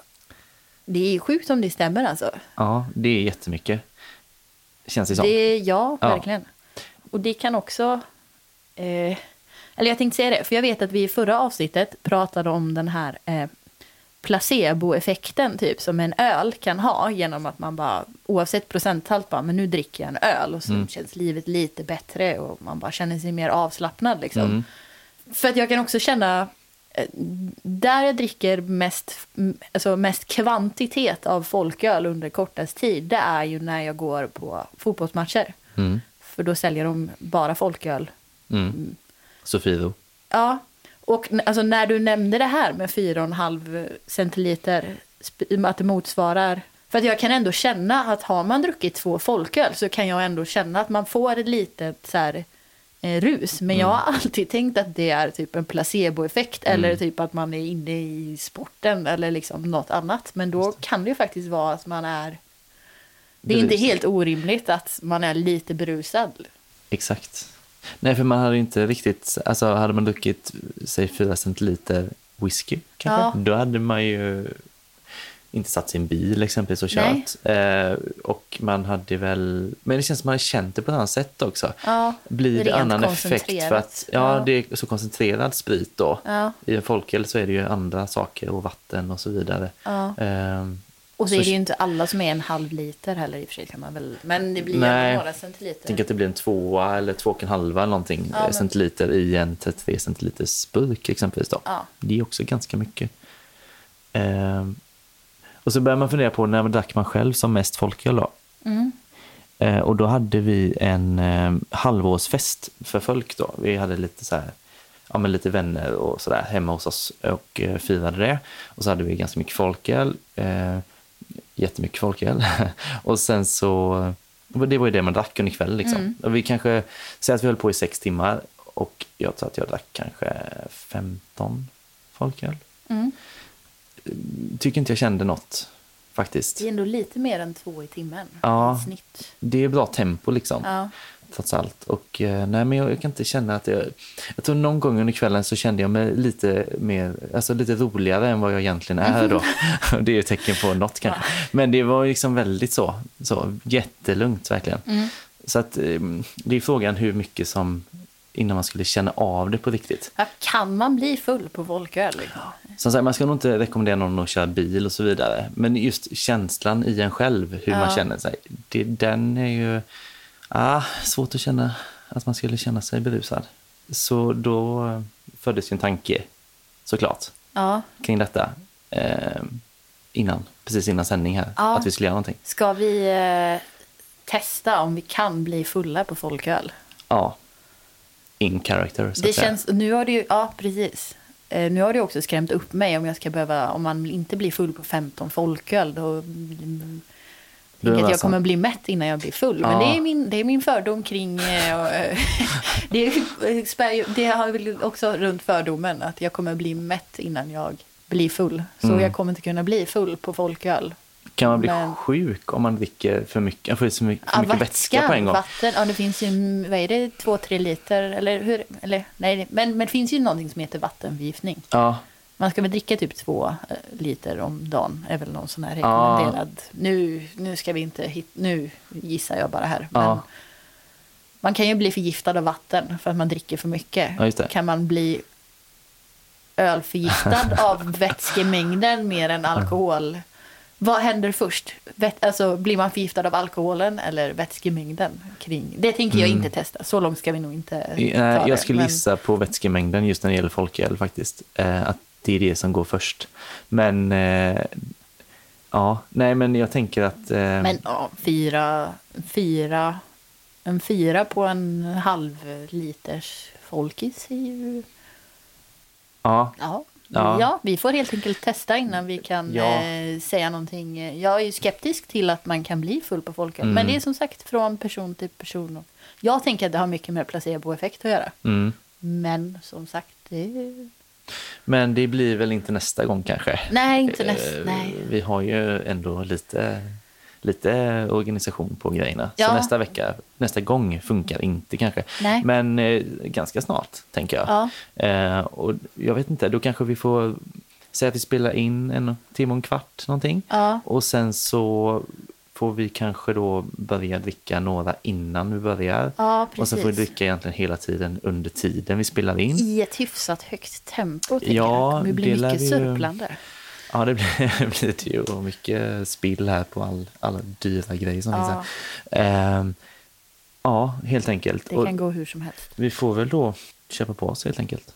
Det är sjukt om det stämmer alltså. Ja, det är jättemycket. Känns det som. Det, ja, Ja. verkligen. Och det kan också... Eh, eller jag tänkte säga det, för jag vet att vi i förra avsnittet pratade om den här eh, placeboeffekten typ som en öl kan ha genom att man bara oavsett procenthalt bara, men nu dricker jag en öl och så Mm. känns livet lite bättre och man bara känner sig mer avslappnad liksom. Mm. För att jag kan också känna, eh, där jag dricker mest, alltså mest kvantitet av folköl under kortast tid, det är ju när jag går på fotbollsmatcher. Mm. För då säljer de bara folköl. Mm. Sofiero. Ja, och alltså när du nämnde det här med 4,5 centiliter, att det motsvarar... För att jag kan ändå känna att har man druckit två folköl så kan jag ändå känna att man får ett litet så här, eh, rus. Men jag har alltid tänkt att det är typ en placeboeffekt eller typ att man är inne i sporten eller liksom något annat. Men då kan det ju faktiskt vara att man är... Det är inte Berusad. helt orimligt att man är lite berusad. Exakt. Nej, för man hade inte riktigt, alltså hade man druckit, säg 4 centiliter whisky kanske, Ja. då hade man ju inte satt sin bil exempelvis och kört. Eh, och man hade väl, men det känns som man hade känt det på ett annat sätt också. Ja, Blir det annan effekt för att, ja, Ja. det är så koncentrerad sprit då. Ja. I en folköl så är det ju andra saker och vatten och så vidare. Ja. Ehm, Och så, Så- är det ju inte alla som är en halv liter heller i och för sig kan man väl. Men det blir Nej. några centiliter. Tänk att det blir en tvåa eller två och en halva eller någonting Ja, men- centiliter i en 33 centiliters burk exempelvis. Då. Ja. Det är också ganska mycket. Ehm, och så börjar man fundera på när drack man själv som mest folköl då? Mm. Eh, och då hade vi en eh, halvårsfest för folk då. Vi hade lite så här, ja men lite vänner och sådär hemma hos oss och eh, firade det. Och så hade vi ganska mycket folköl, eh, jättemycket folköl. och sen så, det var ju det man drack under kvällen liksom. Mm. Och vi kanske, säg att vi höll på i sex timmar och jag tror att jag drack kanske 15 folköl. Mm. Tycker inte jag kände något faktiskt. Det är ändå lite mer än två i timmen Ja. i snitt. Det är bra tempo liksom. Ja. Trots allt. Och eh, nej, men jag, jag kan inte känna att jag... Jag tror någon gång under kvällen så kände jag mig lite mer, alltså lite roligare än vad jag egentligen är då. det är ett tecken på något kanske. Men det var liksom väldigt så, så jättelugnt verkligen. Mm. Så att eh, det är frågan hur mycket som innan man skulle känna av det på riktigt. Ja, kan man bli full på folköl? Som sagt, man ska nog inte rekommendera någon att köra bil och så vidare. Men just känslan i en själv, hur Ja. man känner sig, det, den är ju ah, svårt att känna att man skulle känna sig berusad. Så då eh, föddes ju en tanke, såklart, Ja. kring detta eh, innan, precis innan sändning här, Ja. att vi skulle göra någonting. Ska vi eh, testa om vi kan bli fulla på folköl? Ja, in character, så Det att säga. känns, nu har det ju, ja precis. Eh, nu har det också skrämt upp mig om jag ska behöva, om man inte blir full på 15 folköl då mm, tänker att jag kommer bli mätt innan jag blir full. Men Ja. det är min, det är min fördom kring... eh, och, eh, det, är- har väl också runt fördomen att jag kommer bli mätt innan jag blir full. Så Mm. jag kommer inte kunna bli full på folköl. Kan man bli Men- sjuk om man dricker för mycket, får i sig för mycket, Ja, mycket vätska på en gång? Vatten, ja det finns ju, vad är det, två, tre liter eller hur? Eller, nej, men, men det finns ju någonting som heter vattenförgiftning. Ja, Man ska väl dricka typ två eh, liter om dagen, är väl någon sån här Ja. rekommenderad. Nu, nu ska vi inte hit, nu gissar jag bara här. Men Ja. Man kan ju bli förgiftad av vatten för att man dricker för mycket. Ja. Kan man bli ölförgiftad av vätskemängden mer än alkohol? Vad händer först? Vät, alltså, blir man förgiftad av alkoholen eller vätskemängden? kring? Det tänker jag inte testa. Så långt ska vi nog inte ta Nej, det. Jag skulle Men- gissa på vätskemängden just när det gäller folköl faktiskt. Eh, att det är det som går först. Men eh, ja, nej men jag tänker att... Eh, Men ja, fyra, fyra, en fyra på en halv liters folkis är ju... ja, Ja. Ja. Ja. vi får helt enkelt testa innan vi kan Ja. eh, säga någonting. Jag är ju skeptisk till att man kan bli full på folköl. Mm. Men det är som sagt från person till person. Jag tänker att det har mycket med placeboeffekt att göra. mm. Men som sagt, det... Men det blir väl inte nästa gång kanske. Nej, inte nästa. Eh, Nej. Vi har ju ändå lite, lite organisation på grejerna. Så Ja. nästa vecka, nästa gång funkar inte kanske. Nej. Men eh, ganska snart, tänker jag. Ja. Eh, och jag vet inte, då kanske vi får säga att vi spelar in en timme och en kvart någonting. Ja. Och sen så får vi kanske då börja dricka några innan vi börjar. Ja, och sen får vi dricka egentligen hela tiden under tiden vi spelar in. I ett hyfsat högt tempo, tänker Ja, jag. Det kommer bli det mycket ju- sörplande. Ja, det blir, det blir det ju. Och mycket spill här på all, alla dyra grejer som Ja. finns här. Ehm, ja, helt enkelt. Det Och kan gå hur som helst. vi får väl då köpa på oss helt enkelt.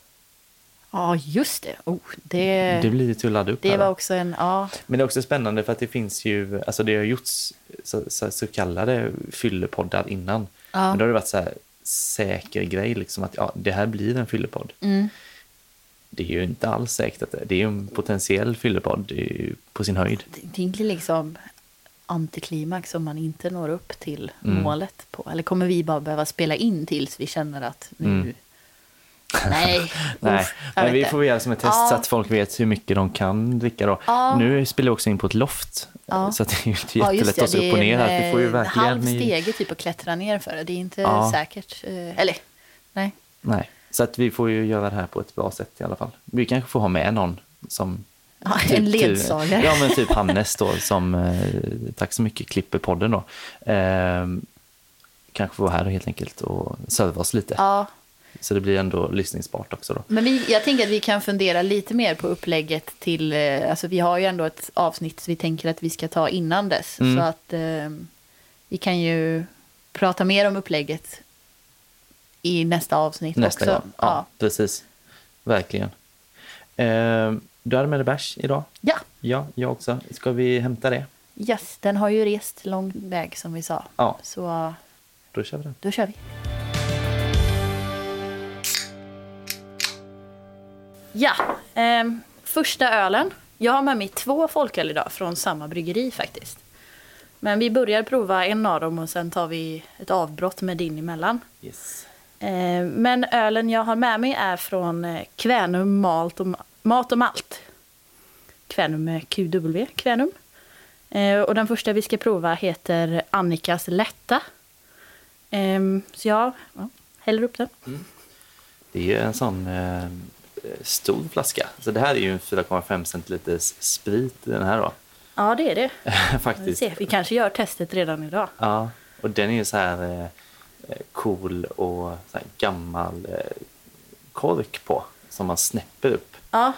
Ja, just det. Oh, det, Det blir till att ladda upp det här var också en... Ja, Men det är också spännande för att det finns ju, alltså det har gjorts så, så, så kallade fyllepoddar innan. Ja. Men då har det varit så här säker grej liksom att ja, det här blir en fyllepodd. mm, Det är ju inte alls säkert att det, det är ju en potentiell fyllepodd på sin höjd. det, det är liksom antiklimax om man inte når upp till Mm. målet. på. Eller kommer vi bara behöva spela in tills vi känner att nu... Mm. Nej, Nej, men vi inte. får väl göra som ett test Ja. så att folk vet hur mycket de kan dricka då. Ja. Nu spelar vi också in på ett loft. Ja. Så att det är ju inte jättelätt att ta sig upp och ner är här. Vi får ju en verkligen... halv stege typ att klättra ner för. Det är inte säkert. eh, Eller, nej. Nej, så att vi får ju göra det här på ett bra sätt i alla fall. Vi kanske får ha med någon som... Ja, typ- en ledsagare. Ja, men typ Hannes då som, eh, tack så mycket, klipper podden då. Eh, kanske får vara här helt enkelt och serva oss lite. Ja, Så det blir ändå lyssningsbart också då. Men vi, jag tänker att vi kan fundera lite mer på upplägget till, eh, alltså vi har ju ändå ett avsnitt vi tänker att vi ska ta innan dess. Mm. Så att eh, vi kan ju prata mer om upplägget i nästa avsnitt Nästa också. gång. Ja, precis. Verkligen. Eh, du hade med dig bärs idag? ja. Ja, jag också. Ska vi hämta det? Yes, den har ju rest lång väg som vi sa. Ja. Så Då kör vi den. då kör vi. Ja, ehm, första ölen. Jag har med mig två folköl idag från samma bryggeri faktiskt. Men vi börjar prova en av dem och sen tar vi ett avbrott med din emellan. Yes. Eh, Men ölen jag har med mig är från eh, Kvänum Malt och, Mat och Malt. Kvänum med QW, Kvänum. Eh, Och den första vi ska prova heter Annikas Lätta. Ehm, så jag ja, häller upp den. Det är en sån eh, stor flaska. Så det här är ju en 4,5 centiliters sprit i den här då. Ja, det är det. Vi, Faktiskt. se. vi kanske gör testet redan idag. Ja, och den är ju så här eh, cool och här gammal eh, kork på som man snäpper upp. Ja,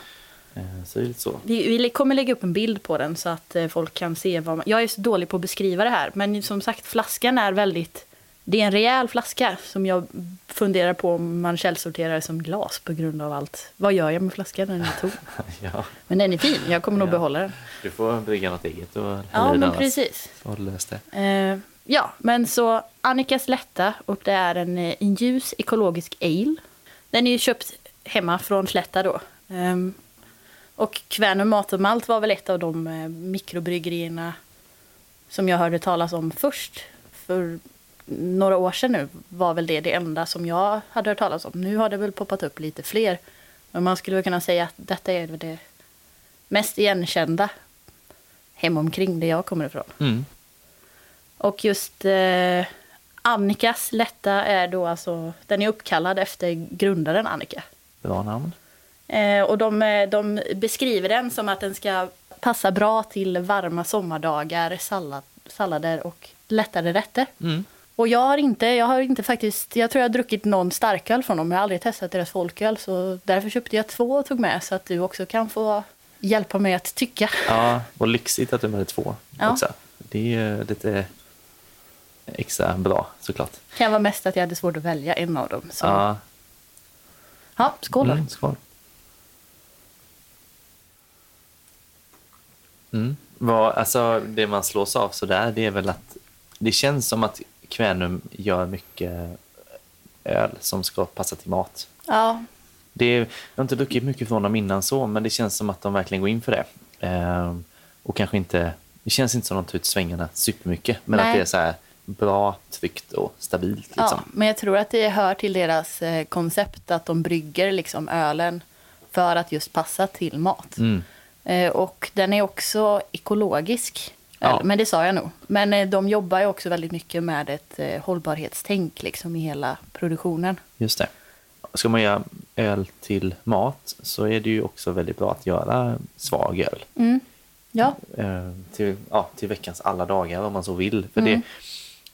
Eh, så det är lite så. vi, vi kommer lägga upp en bild på den så att eh, folk kan se vad man... Jag är så dålig på att beskriva det här, men som sagt, flaskan är väldigt... Det är en rejäl flaska som jag funderar på om man källsorterar som glas på grund av allt. Vad gör jag med flaskan när den är tom? ja, Men den är fin, jag kommer nog Ja. behålla den. du får brygga något eget och Ja, men annars. precis. Så har du löst det. Eh, ja, men så Annikas Lätta och det är en, eh, en ljus ekologisk ale. Den är ju köpt hemma från Slätta då. Ehm, och Kvänum Mat och Malt var väl ett av de eh, mikrobryggerierna som jag hörde talas om först. För några år sedan nu var väl det det enda som jag hade hört talas om. Nu har det väl poppat upp lite fler. Men man skulle väl kunna säga att detta är det mest igenkända hemomkring där jag kommer ifrån. Mm. Och just eh, Annikas lätta är då alltså, den är uppkallad efter grundaren Annika. Bra namn. Eh, och de, eh, de beskriver den som att den ska passa bra till varma sommardagar, sallad, sallader och lättare rätter. Mm. Och jag har inte, jag har inte faktiskt, jag tror jag har druckit någon starköl från dem, jag har aldrig testat deras folköl, så därför köpte jag två och tog med så att du också kan få hjälpa mig att tycka. Ja, och lyxigt att du hade två Ja. också. Det är ju lite extra bra såklart. Kan vara mest att jag hade svårt att välja en av dem. Så. Ja, Ja, skål då. Mm, skål. Mm. Vad, alltså, det man slås av sådär, det är väl att det känns som att Kvänum gör mycket öl som ska passa till mat. Ja, Det är, jag har inte druckit mycket från dem innan så, men det känns som att de verkligen går in för det. Ehm, och kanske inte, det känns inte som att de tar ut svängarna supermycket, men Nej. att det är så här bra, tryggt och stabilt. Ja, Liksom. men jag tror att det hör till deras eh, koncept att de brygger liksom ölen för att just passa till mat. Mm. Eh, och den är också ekologisk. Ja. Men det sa jag nog. Men eh, de jobbar ju också väldigt mycket med ett eh, hållbarhetstänk liksom, i hela produktionen. Just det. Ska man göra öl till mat så är det ju också väldigt bra att göra svag öl. Mm. Ja, Eh, till, ja, till veckans alla dagar om man så vill. För Mm. det,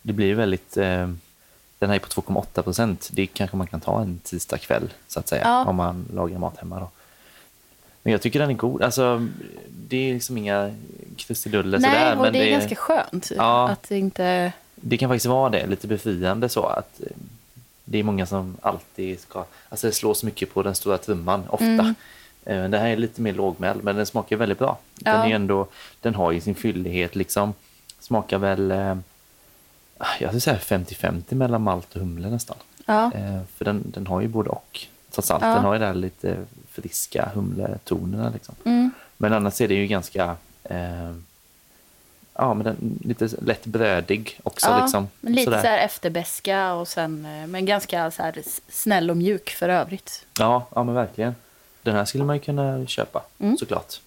det blir väldigt... Den här är på 2,8 procent. Det kanske man kan ta en tisdag kväll så att säga. Ja. Om man lagar mat hemma då. Men jag tycker den är god. Alltså, det är liksom inga krusiduller nej, sådär. och Men det är det, ganska skönt Ja. att det inte... det kan faktiskt vara det. Lite befriande så. att eh, Det är många som alltid ska... Alltså det slås mycket på den stora trumman ofta. Mm. Eh, Det här är lite mer lågmäld men den smakar väldigt bra. Den, Ja. är ändå, den har ju sin fyllighet liksom. Smakar väl, eh, jag skulle säga 50-50 mellan malt och humle nästan. Ja, För den, den har ju både och. Trots allt, Ja. den har ju där lite friska humletonerna liksom. mm. Men annars är det ju ganska, eh, ja men den, lite lätt brödig också ja liksom. men lite Sådär. så här efterbeska och sen, eh, men ganska så snäll och mjuk för övrigt. Ja, ja men verkligen. Den här skulle man ju kunna köpa Mm. såklart.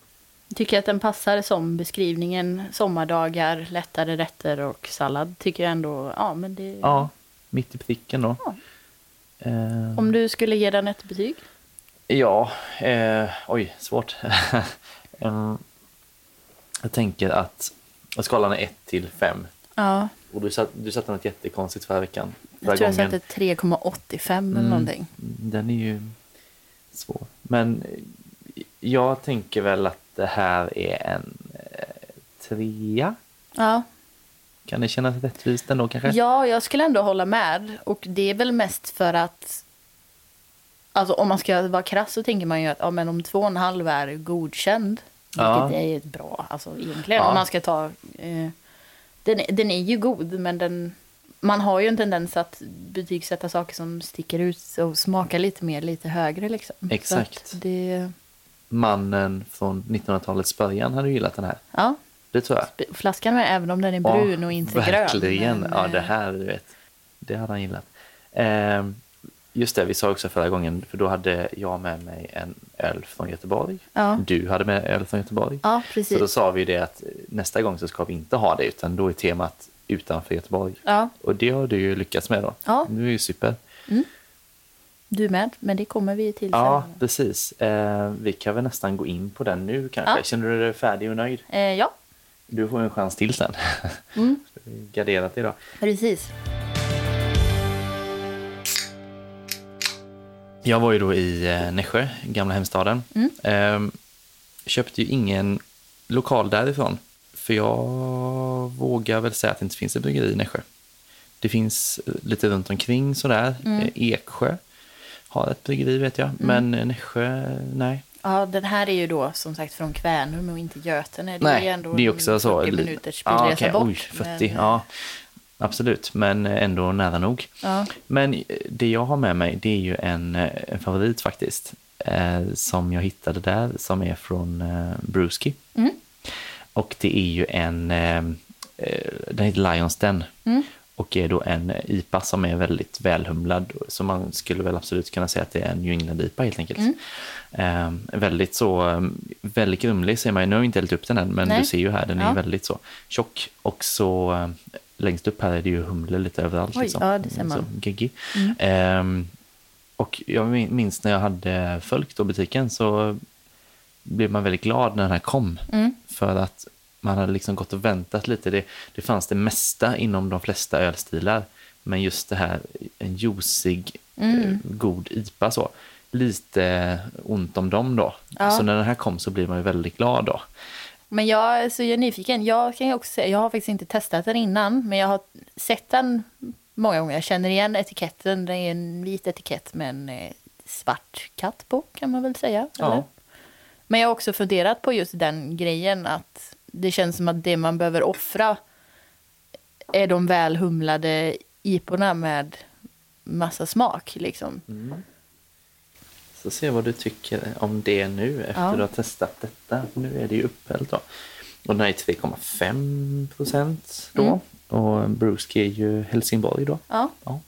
Jag tycker att den passar som beskrivningen sommardagar, lättare rätter och sallad. Tycker jag ändå, ja men det... Ja, mitt i pricken då. Ja. Eh, Om du skulle ge den ett betyg? Ja, eh, oj, svårt. Em, jag tänker att skalan är 1 till 5. Ja, Och du, satt, du satte något jättekonstigt förra veckan. Förra jag tror jag gången. satte 3,85 eller Mm. någonting. Den är ju svår. Men jag tänker väl att det här är en eh, trea. Ja. Kan det kännas rättvist ändå kanske? ja, jag skulle ändå hålla med. Och det är väl mest för att... Alltså om man ska vara krass så tänker man ju att ja, men om två och en halv är godkänd. Ja. Vilket är ett bra, alltså egentligen. Ja. Om man ska ta... Eh, den, är- den är ju god, men den... Man har ju en tendens att betygsätta saker som sticker ut och smakar lite mer, lite högre liksom. Exakt. Det, Mannen från 1900-talets början hade gillat den här. ja, Det tror jag. flaskan med, även om den är brun och inte grön. verkligen. men, Ja, det eh, här, du vet. Det hade han gillat. Eh, just det, vi sa också förra gången, för då hade jag med mig en öl från Göteborg. Ja. Du hade med öl från Göteborg. Ja, Så precis. då sa vi det att nästa gång så ska vi inte ha det, utan då är temat utanför Göteborg. Ja, Och det har du ju lyckats med då. Ja. Det är ju super. du med. Men det kommer vi till Ja, sen. precis. Eh, vi kan väl nästan gå in på den nu kanske. Ja. Känner du dig färdig och nöjd? Eh, ja, Du får en chans till sen. Mm. Garderat idag. precis. Jag var ju då i eh, Nässjö, gamla hemstaden. Mm. Ehm, köpte ju ingen lokal därifrån. För jag vågar väl säga att det inte finns ett bryggeri i Nässjö. Det finns eh, lite runt omkring sådär. Mm. Eh, Eksjö har ett bryggeri vet jag. Men eh, Nässjö, nej. Ja, den här är ju då som sagt från Kvänum och inte Götene. Det nej, är ändå det är också så. 40 li- minuters Ja, bilresa okej, bort. Oj, 40, men, ja. Absolut, men ändå nära nog. Ja. Men eh, det jag har med mig det är ju en, eh, en favorit faktiskt. Eh, som jag hittade där som är från eh, Brewski. Mm. Och det är ju en, eh, eh, den heter Lions Den. Mm. Och är då en IPA som är väldigt välhumlad. Så man skulle väl absolut kunna säga att det är en New England-IPA helt enkelt. Mm. Eh, väldigt så, eh, väldigt grumlig ser man ju. Nu har jag inte hällt upp den än, men Nej. du ser ju här, den är Ja. ju väldigt så tjock. Och så eh, längst upp här är det ju humle lite överallt. Oj, liksom. ja, det ser man. Så, geggig. Mm. Ehm, och jag min- minns när jag hade följt då butiken så blev man väldigt glad när den här kom. Mm. För att man hade liksom gått och väntat lite. Det, det fanns det mesta inom de flesta ölstilar. Men just det här, en juicig, Mm. eh, god IPA så. Lite ont om dem då. Ja. Så när den här kom så blev man ju väldigt glad då. Men jag, så jag är nyfiken. Jag kan ju också säga, jag har faktiskt inte testat den innan, men jag har sett den många gånger. Jag känner igen etiketten. Det är en vit etikett med en eh, svart katt på, kan man väl säga. Ja. Men jag har också funderat på just den grejen att det känns som att det man behöver offra är de välhumlade iporna med massa smak. Liksom. Så se vad du tycker om det nu efter Ja. du har testat detta. Nu är det ju upphällt då. Och den här är 3,5 procent då. Mm. Och Brewski är ju Helsingborg då. Ja, Ja.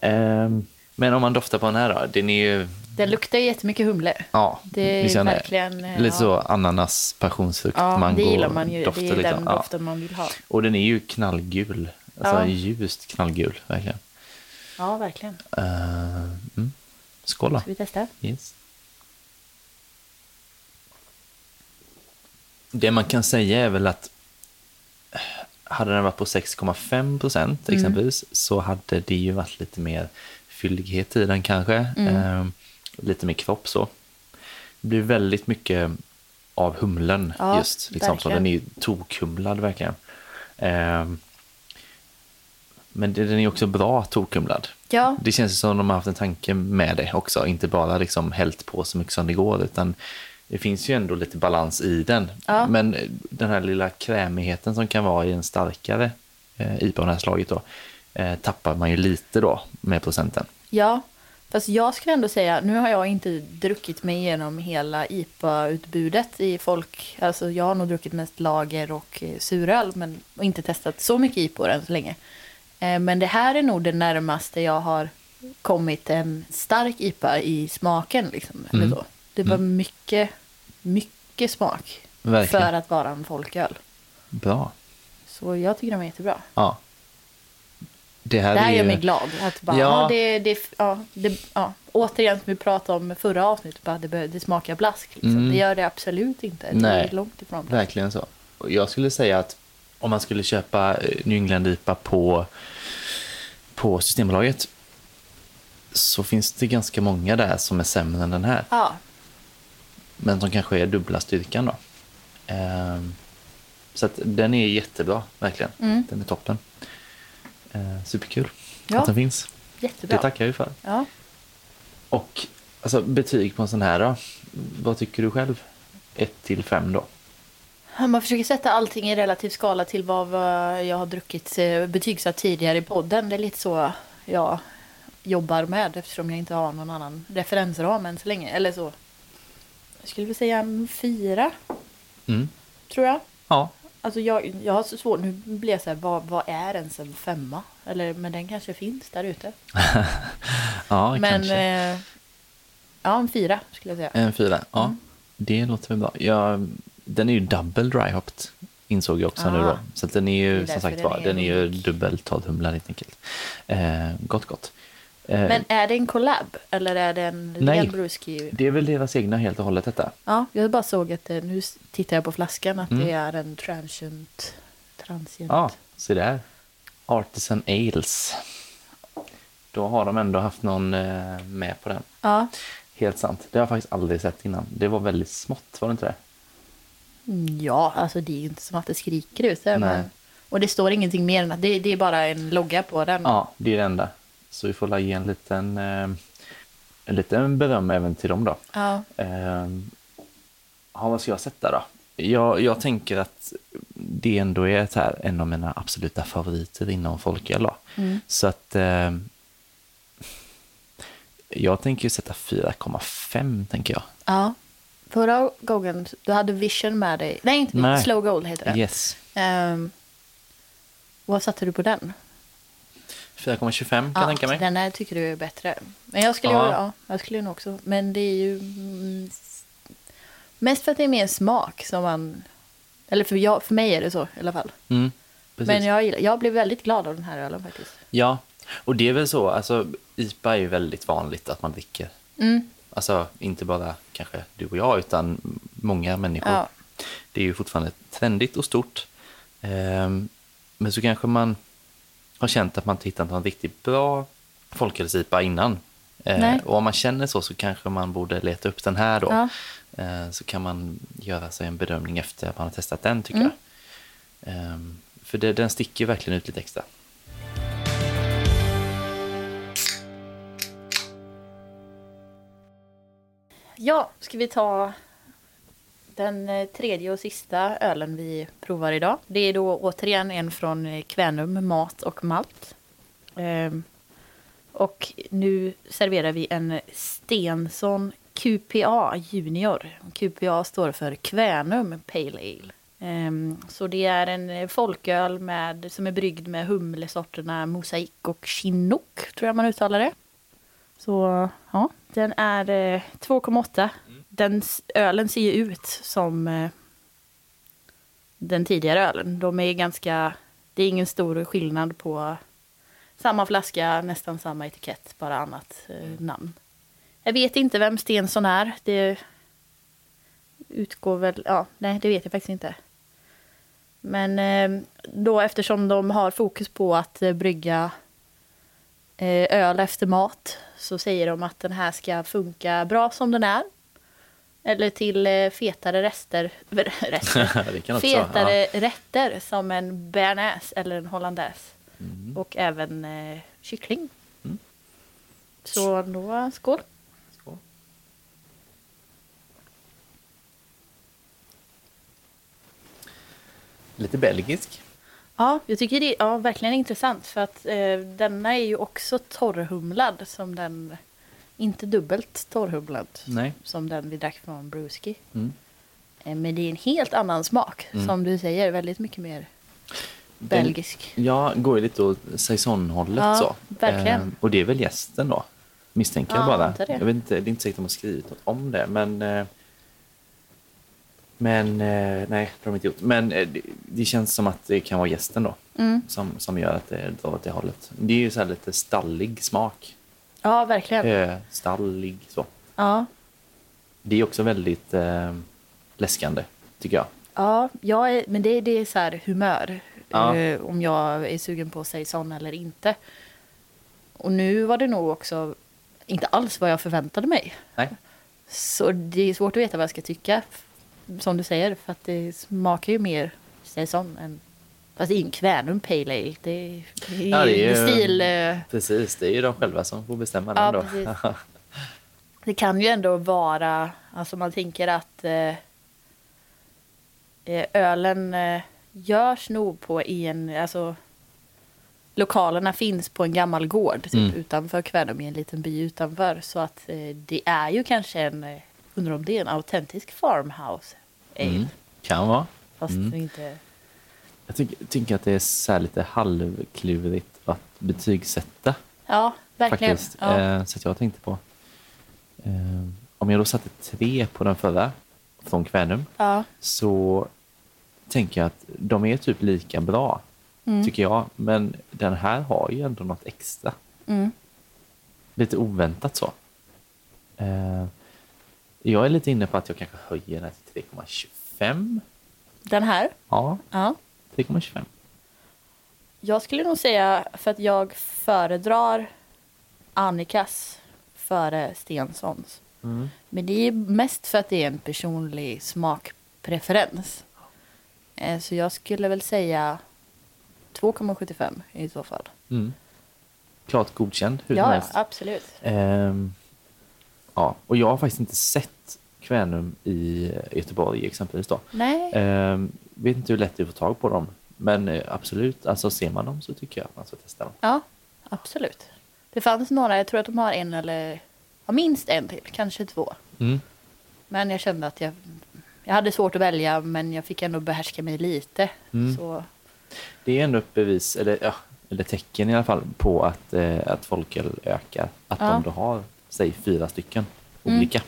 Ehm, men om man doftar på den här då. Den är ju, den luktar jättemycket humle. ja, Det är känner, verkligen... lite ja. så ananas, passionsfrukt, Ja, mango. det gillar man ju. dofter Det är liksom. den Ja. doften man vill ha. Och den är ju knallgul. Alltså Ja. ljust knallgul, verkligen. Ja, verkligen. Ehm, mm. Skål då. Ska vi testa? Yes. Det man kan säga är väl att eh, hade den varit på 6,5 procent Mm. exempelvis så hade det ju varit lite mer fyllighet i den kanske. Mm. Eh, lite mer kropp så. Det blir väldigt mycket av humlen Ja, just. Liksom, så den är ju tokhumlad verkligen. Eh, men den är också bra tokhumlad. Ja, Det känns som de har haft en tanke med det också. Inte bara liksom hällt på så mycket som det går. Utan det finns ju ändå lite balans i den. Ja. Men den här lilla krämigheten som kan vara i en starkare eh, IPA av det här slaget då. Eh, tappar man ju lite då med procenten. ja. Fast jag skulle ändå säga, nu har jag inte druckit mig igenom hela IPA-utbudet i folk. Alltså jag har nog druckit mest lager och eh, suröl, men och inte testat så mycket IPA än så länge. Eh, Men det här är nog det närmaste jag har kommit en stark IPA i smaken. Liksom, eller Mm. så. Det var mycket, mycket smak Verkligen. för att vara en folköl. Bra. Så jag tycker de är jättebra. Ja. Det här, Det här är gör mig glad. Att bara, Ja. ja. det, det, ja, det, ja. Återigen som vi pratade om förra avsnittet, bara, det, bör- det smakar blask. Liksom. Mm. Det gör det absolut inte. Det Nej. är långt ifrån blask. Verkligen så. Jag skulle säga att om man skulle köpa eh, New England IPA på, på Systembolaget så finns det ganska många där som är sämre än den här. Ja, Men som kanske är dubbla styrkan då. Ehm, så att den är jättebra, verkligen. Mm. Den är toppen. Ehm, superkul Ja. att den finns. jättebra. Det tackar vi för. Ja. Och alltså, betyg på en sån här då? Vad tycker du själv? 1 till 5 då? Man försöker sätta allting i relativ skala till vad jag har druckit eh, betygsatt tidigare i podden. Det är lite så jag jobbar med eftersom jag inte har någon annan referensram än så länge. Eller så. Jag skulle vilja säga en fyra, Mm. tror jag. Ja, Alltså jag, jag har så svårt, nu blir jag så här, vad, vad är ens en femma? Eller, men den kanske finns där ute. ja men, kanske. eh, ja en fyra skulle jag säga. En fyra, ja. Mm. Det låter väl bra. Ja, den är ju double dry hopped insåg jag också nu Ah. då. Så att den är ju som sagt var, den är ju unik. dubbelt torrhumlad helt enkelt. Eh, gott gott. Eh, Men är det en collab eller är det en Nej. ren brewski? det är väl deras egna helt och hållet detta. Ja, jag bara såg att det, nu s- tittar jag på flaskan att Mm. det är en transient. transient. Ja, se där. Artisan Ales. Då har de ändå haft någon eh, med på den. ja. Helt sant. Det har jag faktiskt aldrig sett innan. Det var väldigt smått, var det inte det? Mm, Ja, alltså det är ju inte som att det skriker ut. Men, och det står ingenting mer än att det, det är bara en logga på den. Ja, det är det enda. Så vi får la ge en liten, eh, en liten beröm även till dem då. Ja. Eh, ja, vad ska jag sätta då? Jag, jag tänker att det ändå är ett här, en av mina absoluta favoriter inom folköl. Mm. Så att eh, jag tänker sätta 4,5 tänker jag. ja. Förra gången, du hade Vision med dig. Nej, inte Nej. Slow Gold heter det. Yes. Ehm, vad satte du på den? 4,25 kan jag tänka mig. Den här tycker du är bättre. Men jag skulle, Ja. ju, ja, jag skulle nog också. Men det är ju mm, mest för att det är mer smak som man... Eller för, jag, för mig är det så i alla fall. Mm. Men jag, gillar- jag blev väldigt glad av den här ölen faktiskt. Ja, och det är väl så, alltså IPA är ju väldigt vanligt att man dricker. Mm. Alltså inte bara kanske du och jag, utan många människor. Ja. Det är ju fortfarande trendigt och stort. Ehm, men så kanske man har känt att man inte hittat någon riktigt bra folköls-IPA innan. Eh, och om man känner så så kanske man borde leta upp den här då. Ja. Eh, så kan man göra sig en bedömning efter att man har testat den tycker Mm. jag. Ehm, för det, den sticker verkligen ut lite extra. Ja, ska vi ta den eh, tredje och sista ölen vi provar idag. Det är då återigen en från eh, Kvänum Mat och Malt. Ehm, och nu serverar vi en Stensson QPA Junior. QPA står för Kvänum Pale Ale. Ehm, så det är en eh, folköl med, som är bryggd med humlesorterna Mosaik och Chinook, tror jag man uttalar det. Så ja, den är 2,8. Den ölen ser ju ut som eh, den tidigare ölen. De är ganska, det är ingen stor skillnad på samma flaska, nästan samma etikett, bara annat eh, namn. Jag vet inte vem Stensson är. Det utgår väl, ja, nej det vet jag faktiskt inte. Men eh, då eftersom de har fokus på att brygga öl efter mat så säger de att den här ska funka bra som den är. Eller till eh, fetare rester, rester fetare rätter som en bearnaise eller en hollandaise. Mm. Och även eh, kyckling. Mm. Så då, skål. Skål. Lite belgisk. Ja, jag tycker det är ja, verkligen intressant för att eh, denna är ju också torrhumlad som den, inte dubbelt torrhumlad Nej. som den vi drack från Brewski. Mm. Eh, Men det är en helt annan smak, Mm. som du säger, väldigt mycket mer belgisk. Ja, går ju lite åt saisonhållet Ja, så. verkligen. Ehm, och det är väl gästen då, misstänker jag Ja, bara. antar det. Jag vet inte, det är inte säkert att de har skrivit något om det, men... eh, Men, eh, nej, det har de inte gjort. Men eh, det, det känns som att det kan vara gästen då, Mm. som, som gör att det drar åt det hållet. Det är ju så lite stallig smak. Ja, verkligen. Eh, stallig så. Ja, Det är också väldigt eh, läskande, tycker jag. ja jag är, men det, det är så här humör. Ja. eh, om jag är sugen på att säga sån eller inte. Och nu var det nog också inte alls vad jag förväntade mig. Nej. Så det är svårt att veta vad jag ska tycka. Som du säger, för att det smakar ju mer saison än... Fast en Kvänum Pale Ale. Det är, det är, Ja, det är ju- stil... eh, Precis, det är ju de själva som får bestämma Ja, den då. Det kan ju ändå vara, alltså man tänker att eh, eh, ölen eh, görs nog på i en, alltså lokalerna finns på en gammal gård typ, Mm. utanför Kvänum i en liten by utanför. Så att eh, det är ju kanske en, eh, undrar om det är en autentisk farmhouse ale. Mm, kan vara. Fast Mm. inte, Jag tycker, tycker att det är så lite halvklurigt att betygsätta ja verkligen. faktiskt. Ja. Eh, så jag tänkte på, eh, om jag då satte tre på den förra från Kvänum ja. så tänker jag att de är typ lika bra, Mm. tycker jag. Men den här har ju ändå något extra. Mm. Lite oväntat så. Eh, jag är lite inne på att jag kanske höjer den här till 3,25. Den här? Ja, Ja. 3,25. Jag skulle nog säga för att jag föredrar Annikas före Stensons. Mm. Men det är mest för att det är en personlig smakpreferens. Eh, Så jag skulle väl säga 2,75 i så fall. Mm. Klart godkänd hur Ja, helst. absolut. Ehm, ja, och jag har faktiskt inte sett Kvänum i Göteborg exempelvis då. Nej, Ehm, vet inte hur lätt det är att få tag på dem. Men eh, absolut, alltså ser man dem så tycker jag att man ska testa dem. ja, absolut. Det fanns några, jag tror att de har en eller ja, minst en till, kanske två. Mm. Men jag kände att jag, jag hade svårt att välja, men jag fick ändå behärska mig lite. Mm. Så Det är ändå ett bevis, eller, ja, eller tecken i alla fall, på att, eh, att folköl ökar. Att Ja. de då har, säg fyra stycken Mm. olika.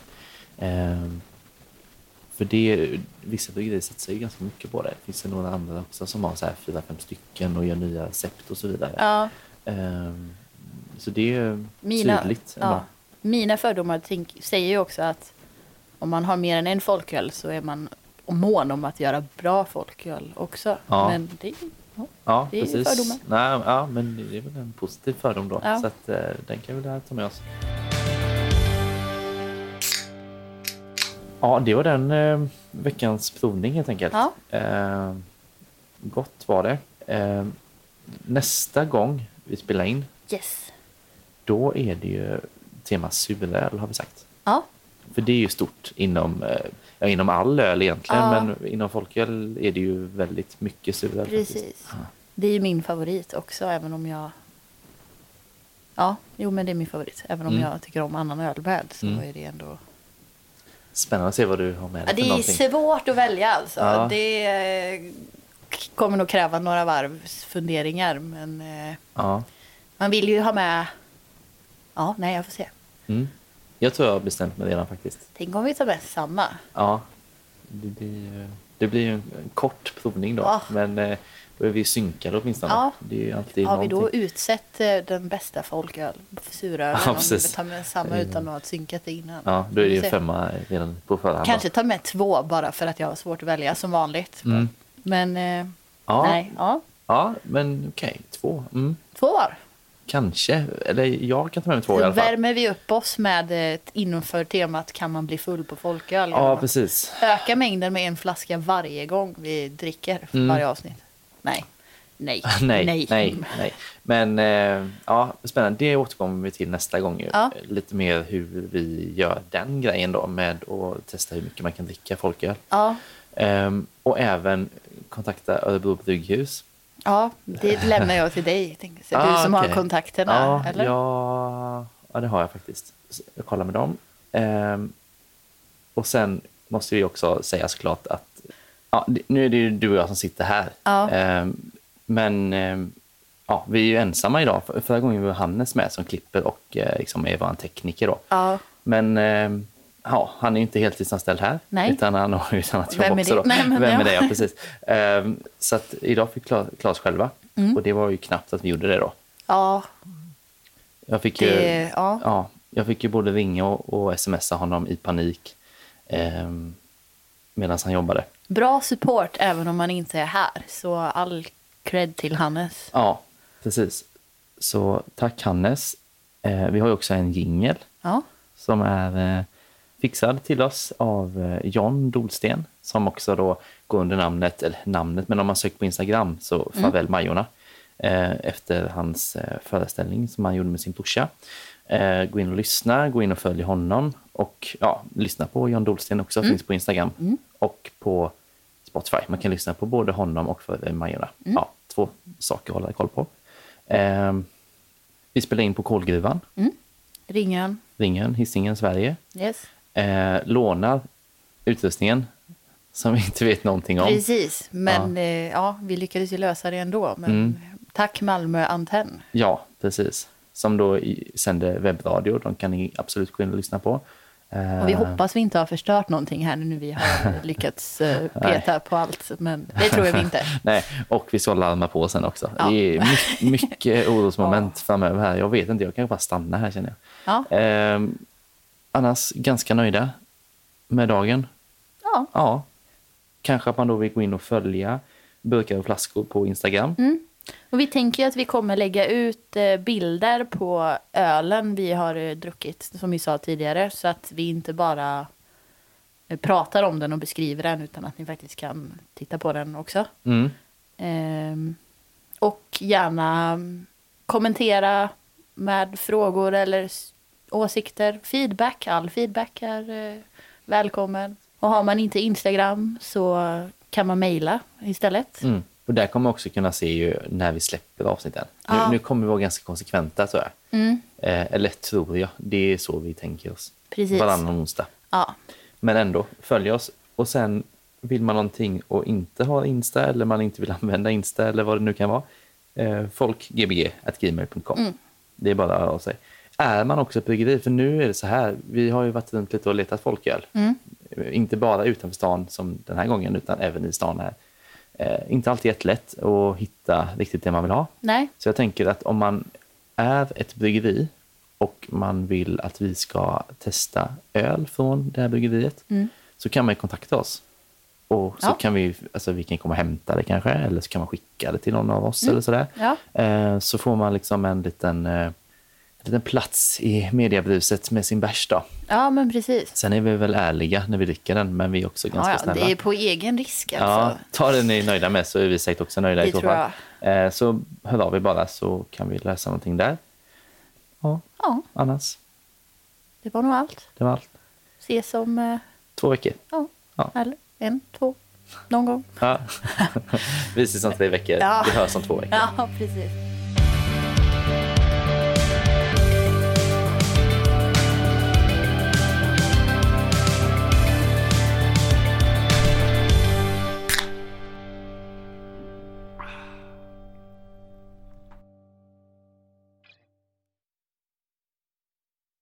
För det, vissa bryggerier satsar ju ganska mycket på det. Det finns det några andra också som har så här fyra, fem stycken och gör nya recept och så vidare. ja, Ehm, så det är mina, tydligt. ja, mina fördomar tänk, säger ju också att om man har mer än en folköl så är man mån om att göra bra folköl också. Ja. Men det, ja. Ja, Det är precis. fördomar. Nej, ja, men det är väl en positiv fördom då. Så att, eh, den kan vi ta med oss. Ja, det var den eh, veckans provning helt enkelt. Ja. Eh, gott var det. Eh, nästa gång vi spelar in, Yes. då är det ju tema suröl har vi sagt. Ja, För det är ju stort inom, eh, ja, inom all öl egentligen, Ja. men inom folköl är det ju väldigt mycket suröl. faktiskt. precis. Det är ju min favorit också, även om jag... Ja, jo men det är min favorit. Även om Mm. jag tycker om annan öl med så Mm. är det ändå... Spännande att se vad du har med dig Ja, det är någonting. svårt att välja alltså. Ja. Det eh, kommer nog kräva några varvs funderingar. Men eh, Ja. man vill ju ha med... Ja, nej jag får se. Mm. Jag tror jag har bestämt mig redan faktiskt. Tänk om vi tar med samma. Ja, det blir, det blir en kort provning då. Ja. Men eh, då är vi synkade åtminstone. Ja. Det är ju alltid Har vi då utsett eh, den bästa folköl, surölen, Ja, om vi tar med samma utan att ha synkat innan? Ja, då är det ju ser. femma redan på förhand. Kanske ta med två bara för att jag har svårt att välja som vanligt. Mm. Men eh, Ja, nej, ja, ja men okej, två. Mm. två var. Kanske, eller jag kan ta med mig två i Då alla fall. värmer vi upp oss med eh, inför temat kan man bli full på folköl? Ja, precis. Öka mängden med en flaska varje gång vi dricker Mm. varje avsnitt. Nej. Nej. nej, nej, nej, Men eh, ja, spännande. Det återkommer vi till nästa gång. ju. Ja. Lite mer hur vi gör den grejen då med att testa hur mycket man kan dricka folköl. Ja, Ehm, och även kontakta Örebro Brygghus. ja, det lämnar jag till dig. jag säga. Du Ah, som okej. har kontakterna, Ja, eller? ja, ja, det har jag faktiskt. Så Jag kollar med dem. Ehm, och sen måste vi också säga såklart att ja, det- nu är det ju du och jag som sitter här. Ja. Ehm, men ehm, ja, vi är ju ensamma idag. För- Förra gången var Hannes med som klipper och eh, liksom är vår tekniker. Då. Ja, Men ehm, ja, han är ju inte heltidsanställd här. Nej. Utan han har ju ett annat jobb Vem är också. det? Då. Nej, men Vem ja. är det? Ja, precis. Så att idag fick Klas själva. Mm. Och det var ju knappt att vi gjorde det då. ja, Jag fick, ju, det, ja. ja, jag fick ju både ringa och, och smsa honom i panik eh, medan han jobbade. Bra support även om man inte är här. Så all cred till Hannes. Ja, precis. Så tack Hannes. Eh, vi har ju också en jingel Ja, som är eh, fixad till oss av eh, John Dolsten som också då går under namnet, eller namnet, men om man söker på Instagram så Farväl Majorna eh, efter hans eh, föreställning som han gjorde med sin brorsa. Eh, gå in och lyssna, gå in och följ honom och ja, lyssna på John Dolsten också, finns på Instagram och på Spotify. Man kan lyssna på både honom och Farväl Majorna. Ja, två saker att hålla koll på. Eh, vi spelar in på Kolgruvan, Ringön. Ringen, Hisingen, Sverige Yes. eh, lånar utrustningen som vi inte vet någonting om. Precis, men ja. Eh, ja, vi lyckades ju lösa det ändå. Men Mm. tack Malmö Antenn. Ja, precis. Som då sänder webbradio. De kan ni absolut gå in och lyssna på. Och vi hoppas vi inte har förstört någonting här nu vi har lyckats eh, peta på allt. Men det tror jag vi inte. Nej, och vi ska larma på sen också. Ja. Det är mycket, mycket orosmoment framöver här. Jag vet inte, jag kan bara stanna här känner jag. Ja. Eh, annars ganska nöjda med dagen. Ja. Ja. Kanske att man då vill gå in och följa burkar och flaskor på Instagram. Mm. Och vi tänker ju att vi kommer lägga ut eh, bilder på ölen vi har eh, druckit, som vi sa tidigare. Så att vi inte bara eh, pratar om den och beskriver den, utan att ni faktiskt kan titta på den också. Mm. Ehm, och gärna mm, kommentera med frågor eller åsikter. Feedback, all feedback är välkommen. Och har man inte Instagram så kan man mejla istället. Mm. Och där kommer man också kunna se ju när vi släpper avsnitten. Nu, Ja. nu kommer vi vara ganska konsekventa tror jag. Mm, Eh, eller tror jag. Det är så vi tänker oss. precis. Varannan onsdag. Ja, Men ändå, följ oss. Och sen vill man någonting och inte ha Insta eller man inte vill använda Insta eller vad det nu kan vara. Eh, folkgbg.gmail.com. Mm. Det är bara att höra sig. Är man också bryggeri, för nu är det så här, vi har ju varit runt lite och letat folköl. Mm. Inte bara utanför stan som den här gången utan även i stan här. Eh, inte alltid jättelätt att hitta riktigt det man vill ha. nej. Så jag tänker att om man är ett bryggeri och man vill att vi ska testa öl från det här bryggeriet Mm. så kan man kontakta oss. Och så Ja. kan vi, alltså vi kan komma och hämta det kanske eller så kan man skicka det till någon av oss Mm. eller sådär. Ja. Eh, så får man liksom en liten, eh, liten plats i mediebruset med sin bärs då. ja, men precis. Sen är vi väl ärliga när vi dricker den men vi är också ganska Ja, ja, snälla. det är på egen risk Ja, alltså. ta det ni är nöjda med så är vi säkert också nöjda Det i tror fall. Eh, så hör av er bara så kan vi lösa någonting där. Ja, Ja, annars, det var nog allt. det var allt. Ses om eh, Två veckor. ja, Ja. eller en, två, någon gång. Ja. vi ses om tre veckor. Ja. Vi hörs om två veckor. Ja, precis.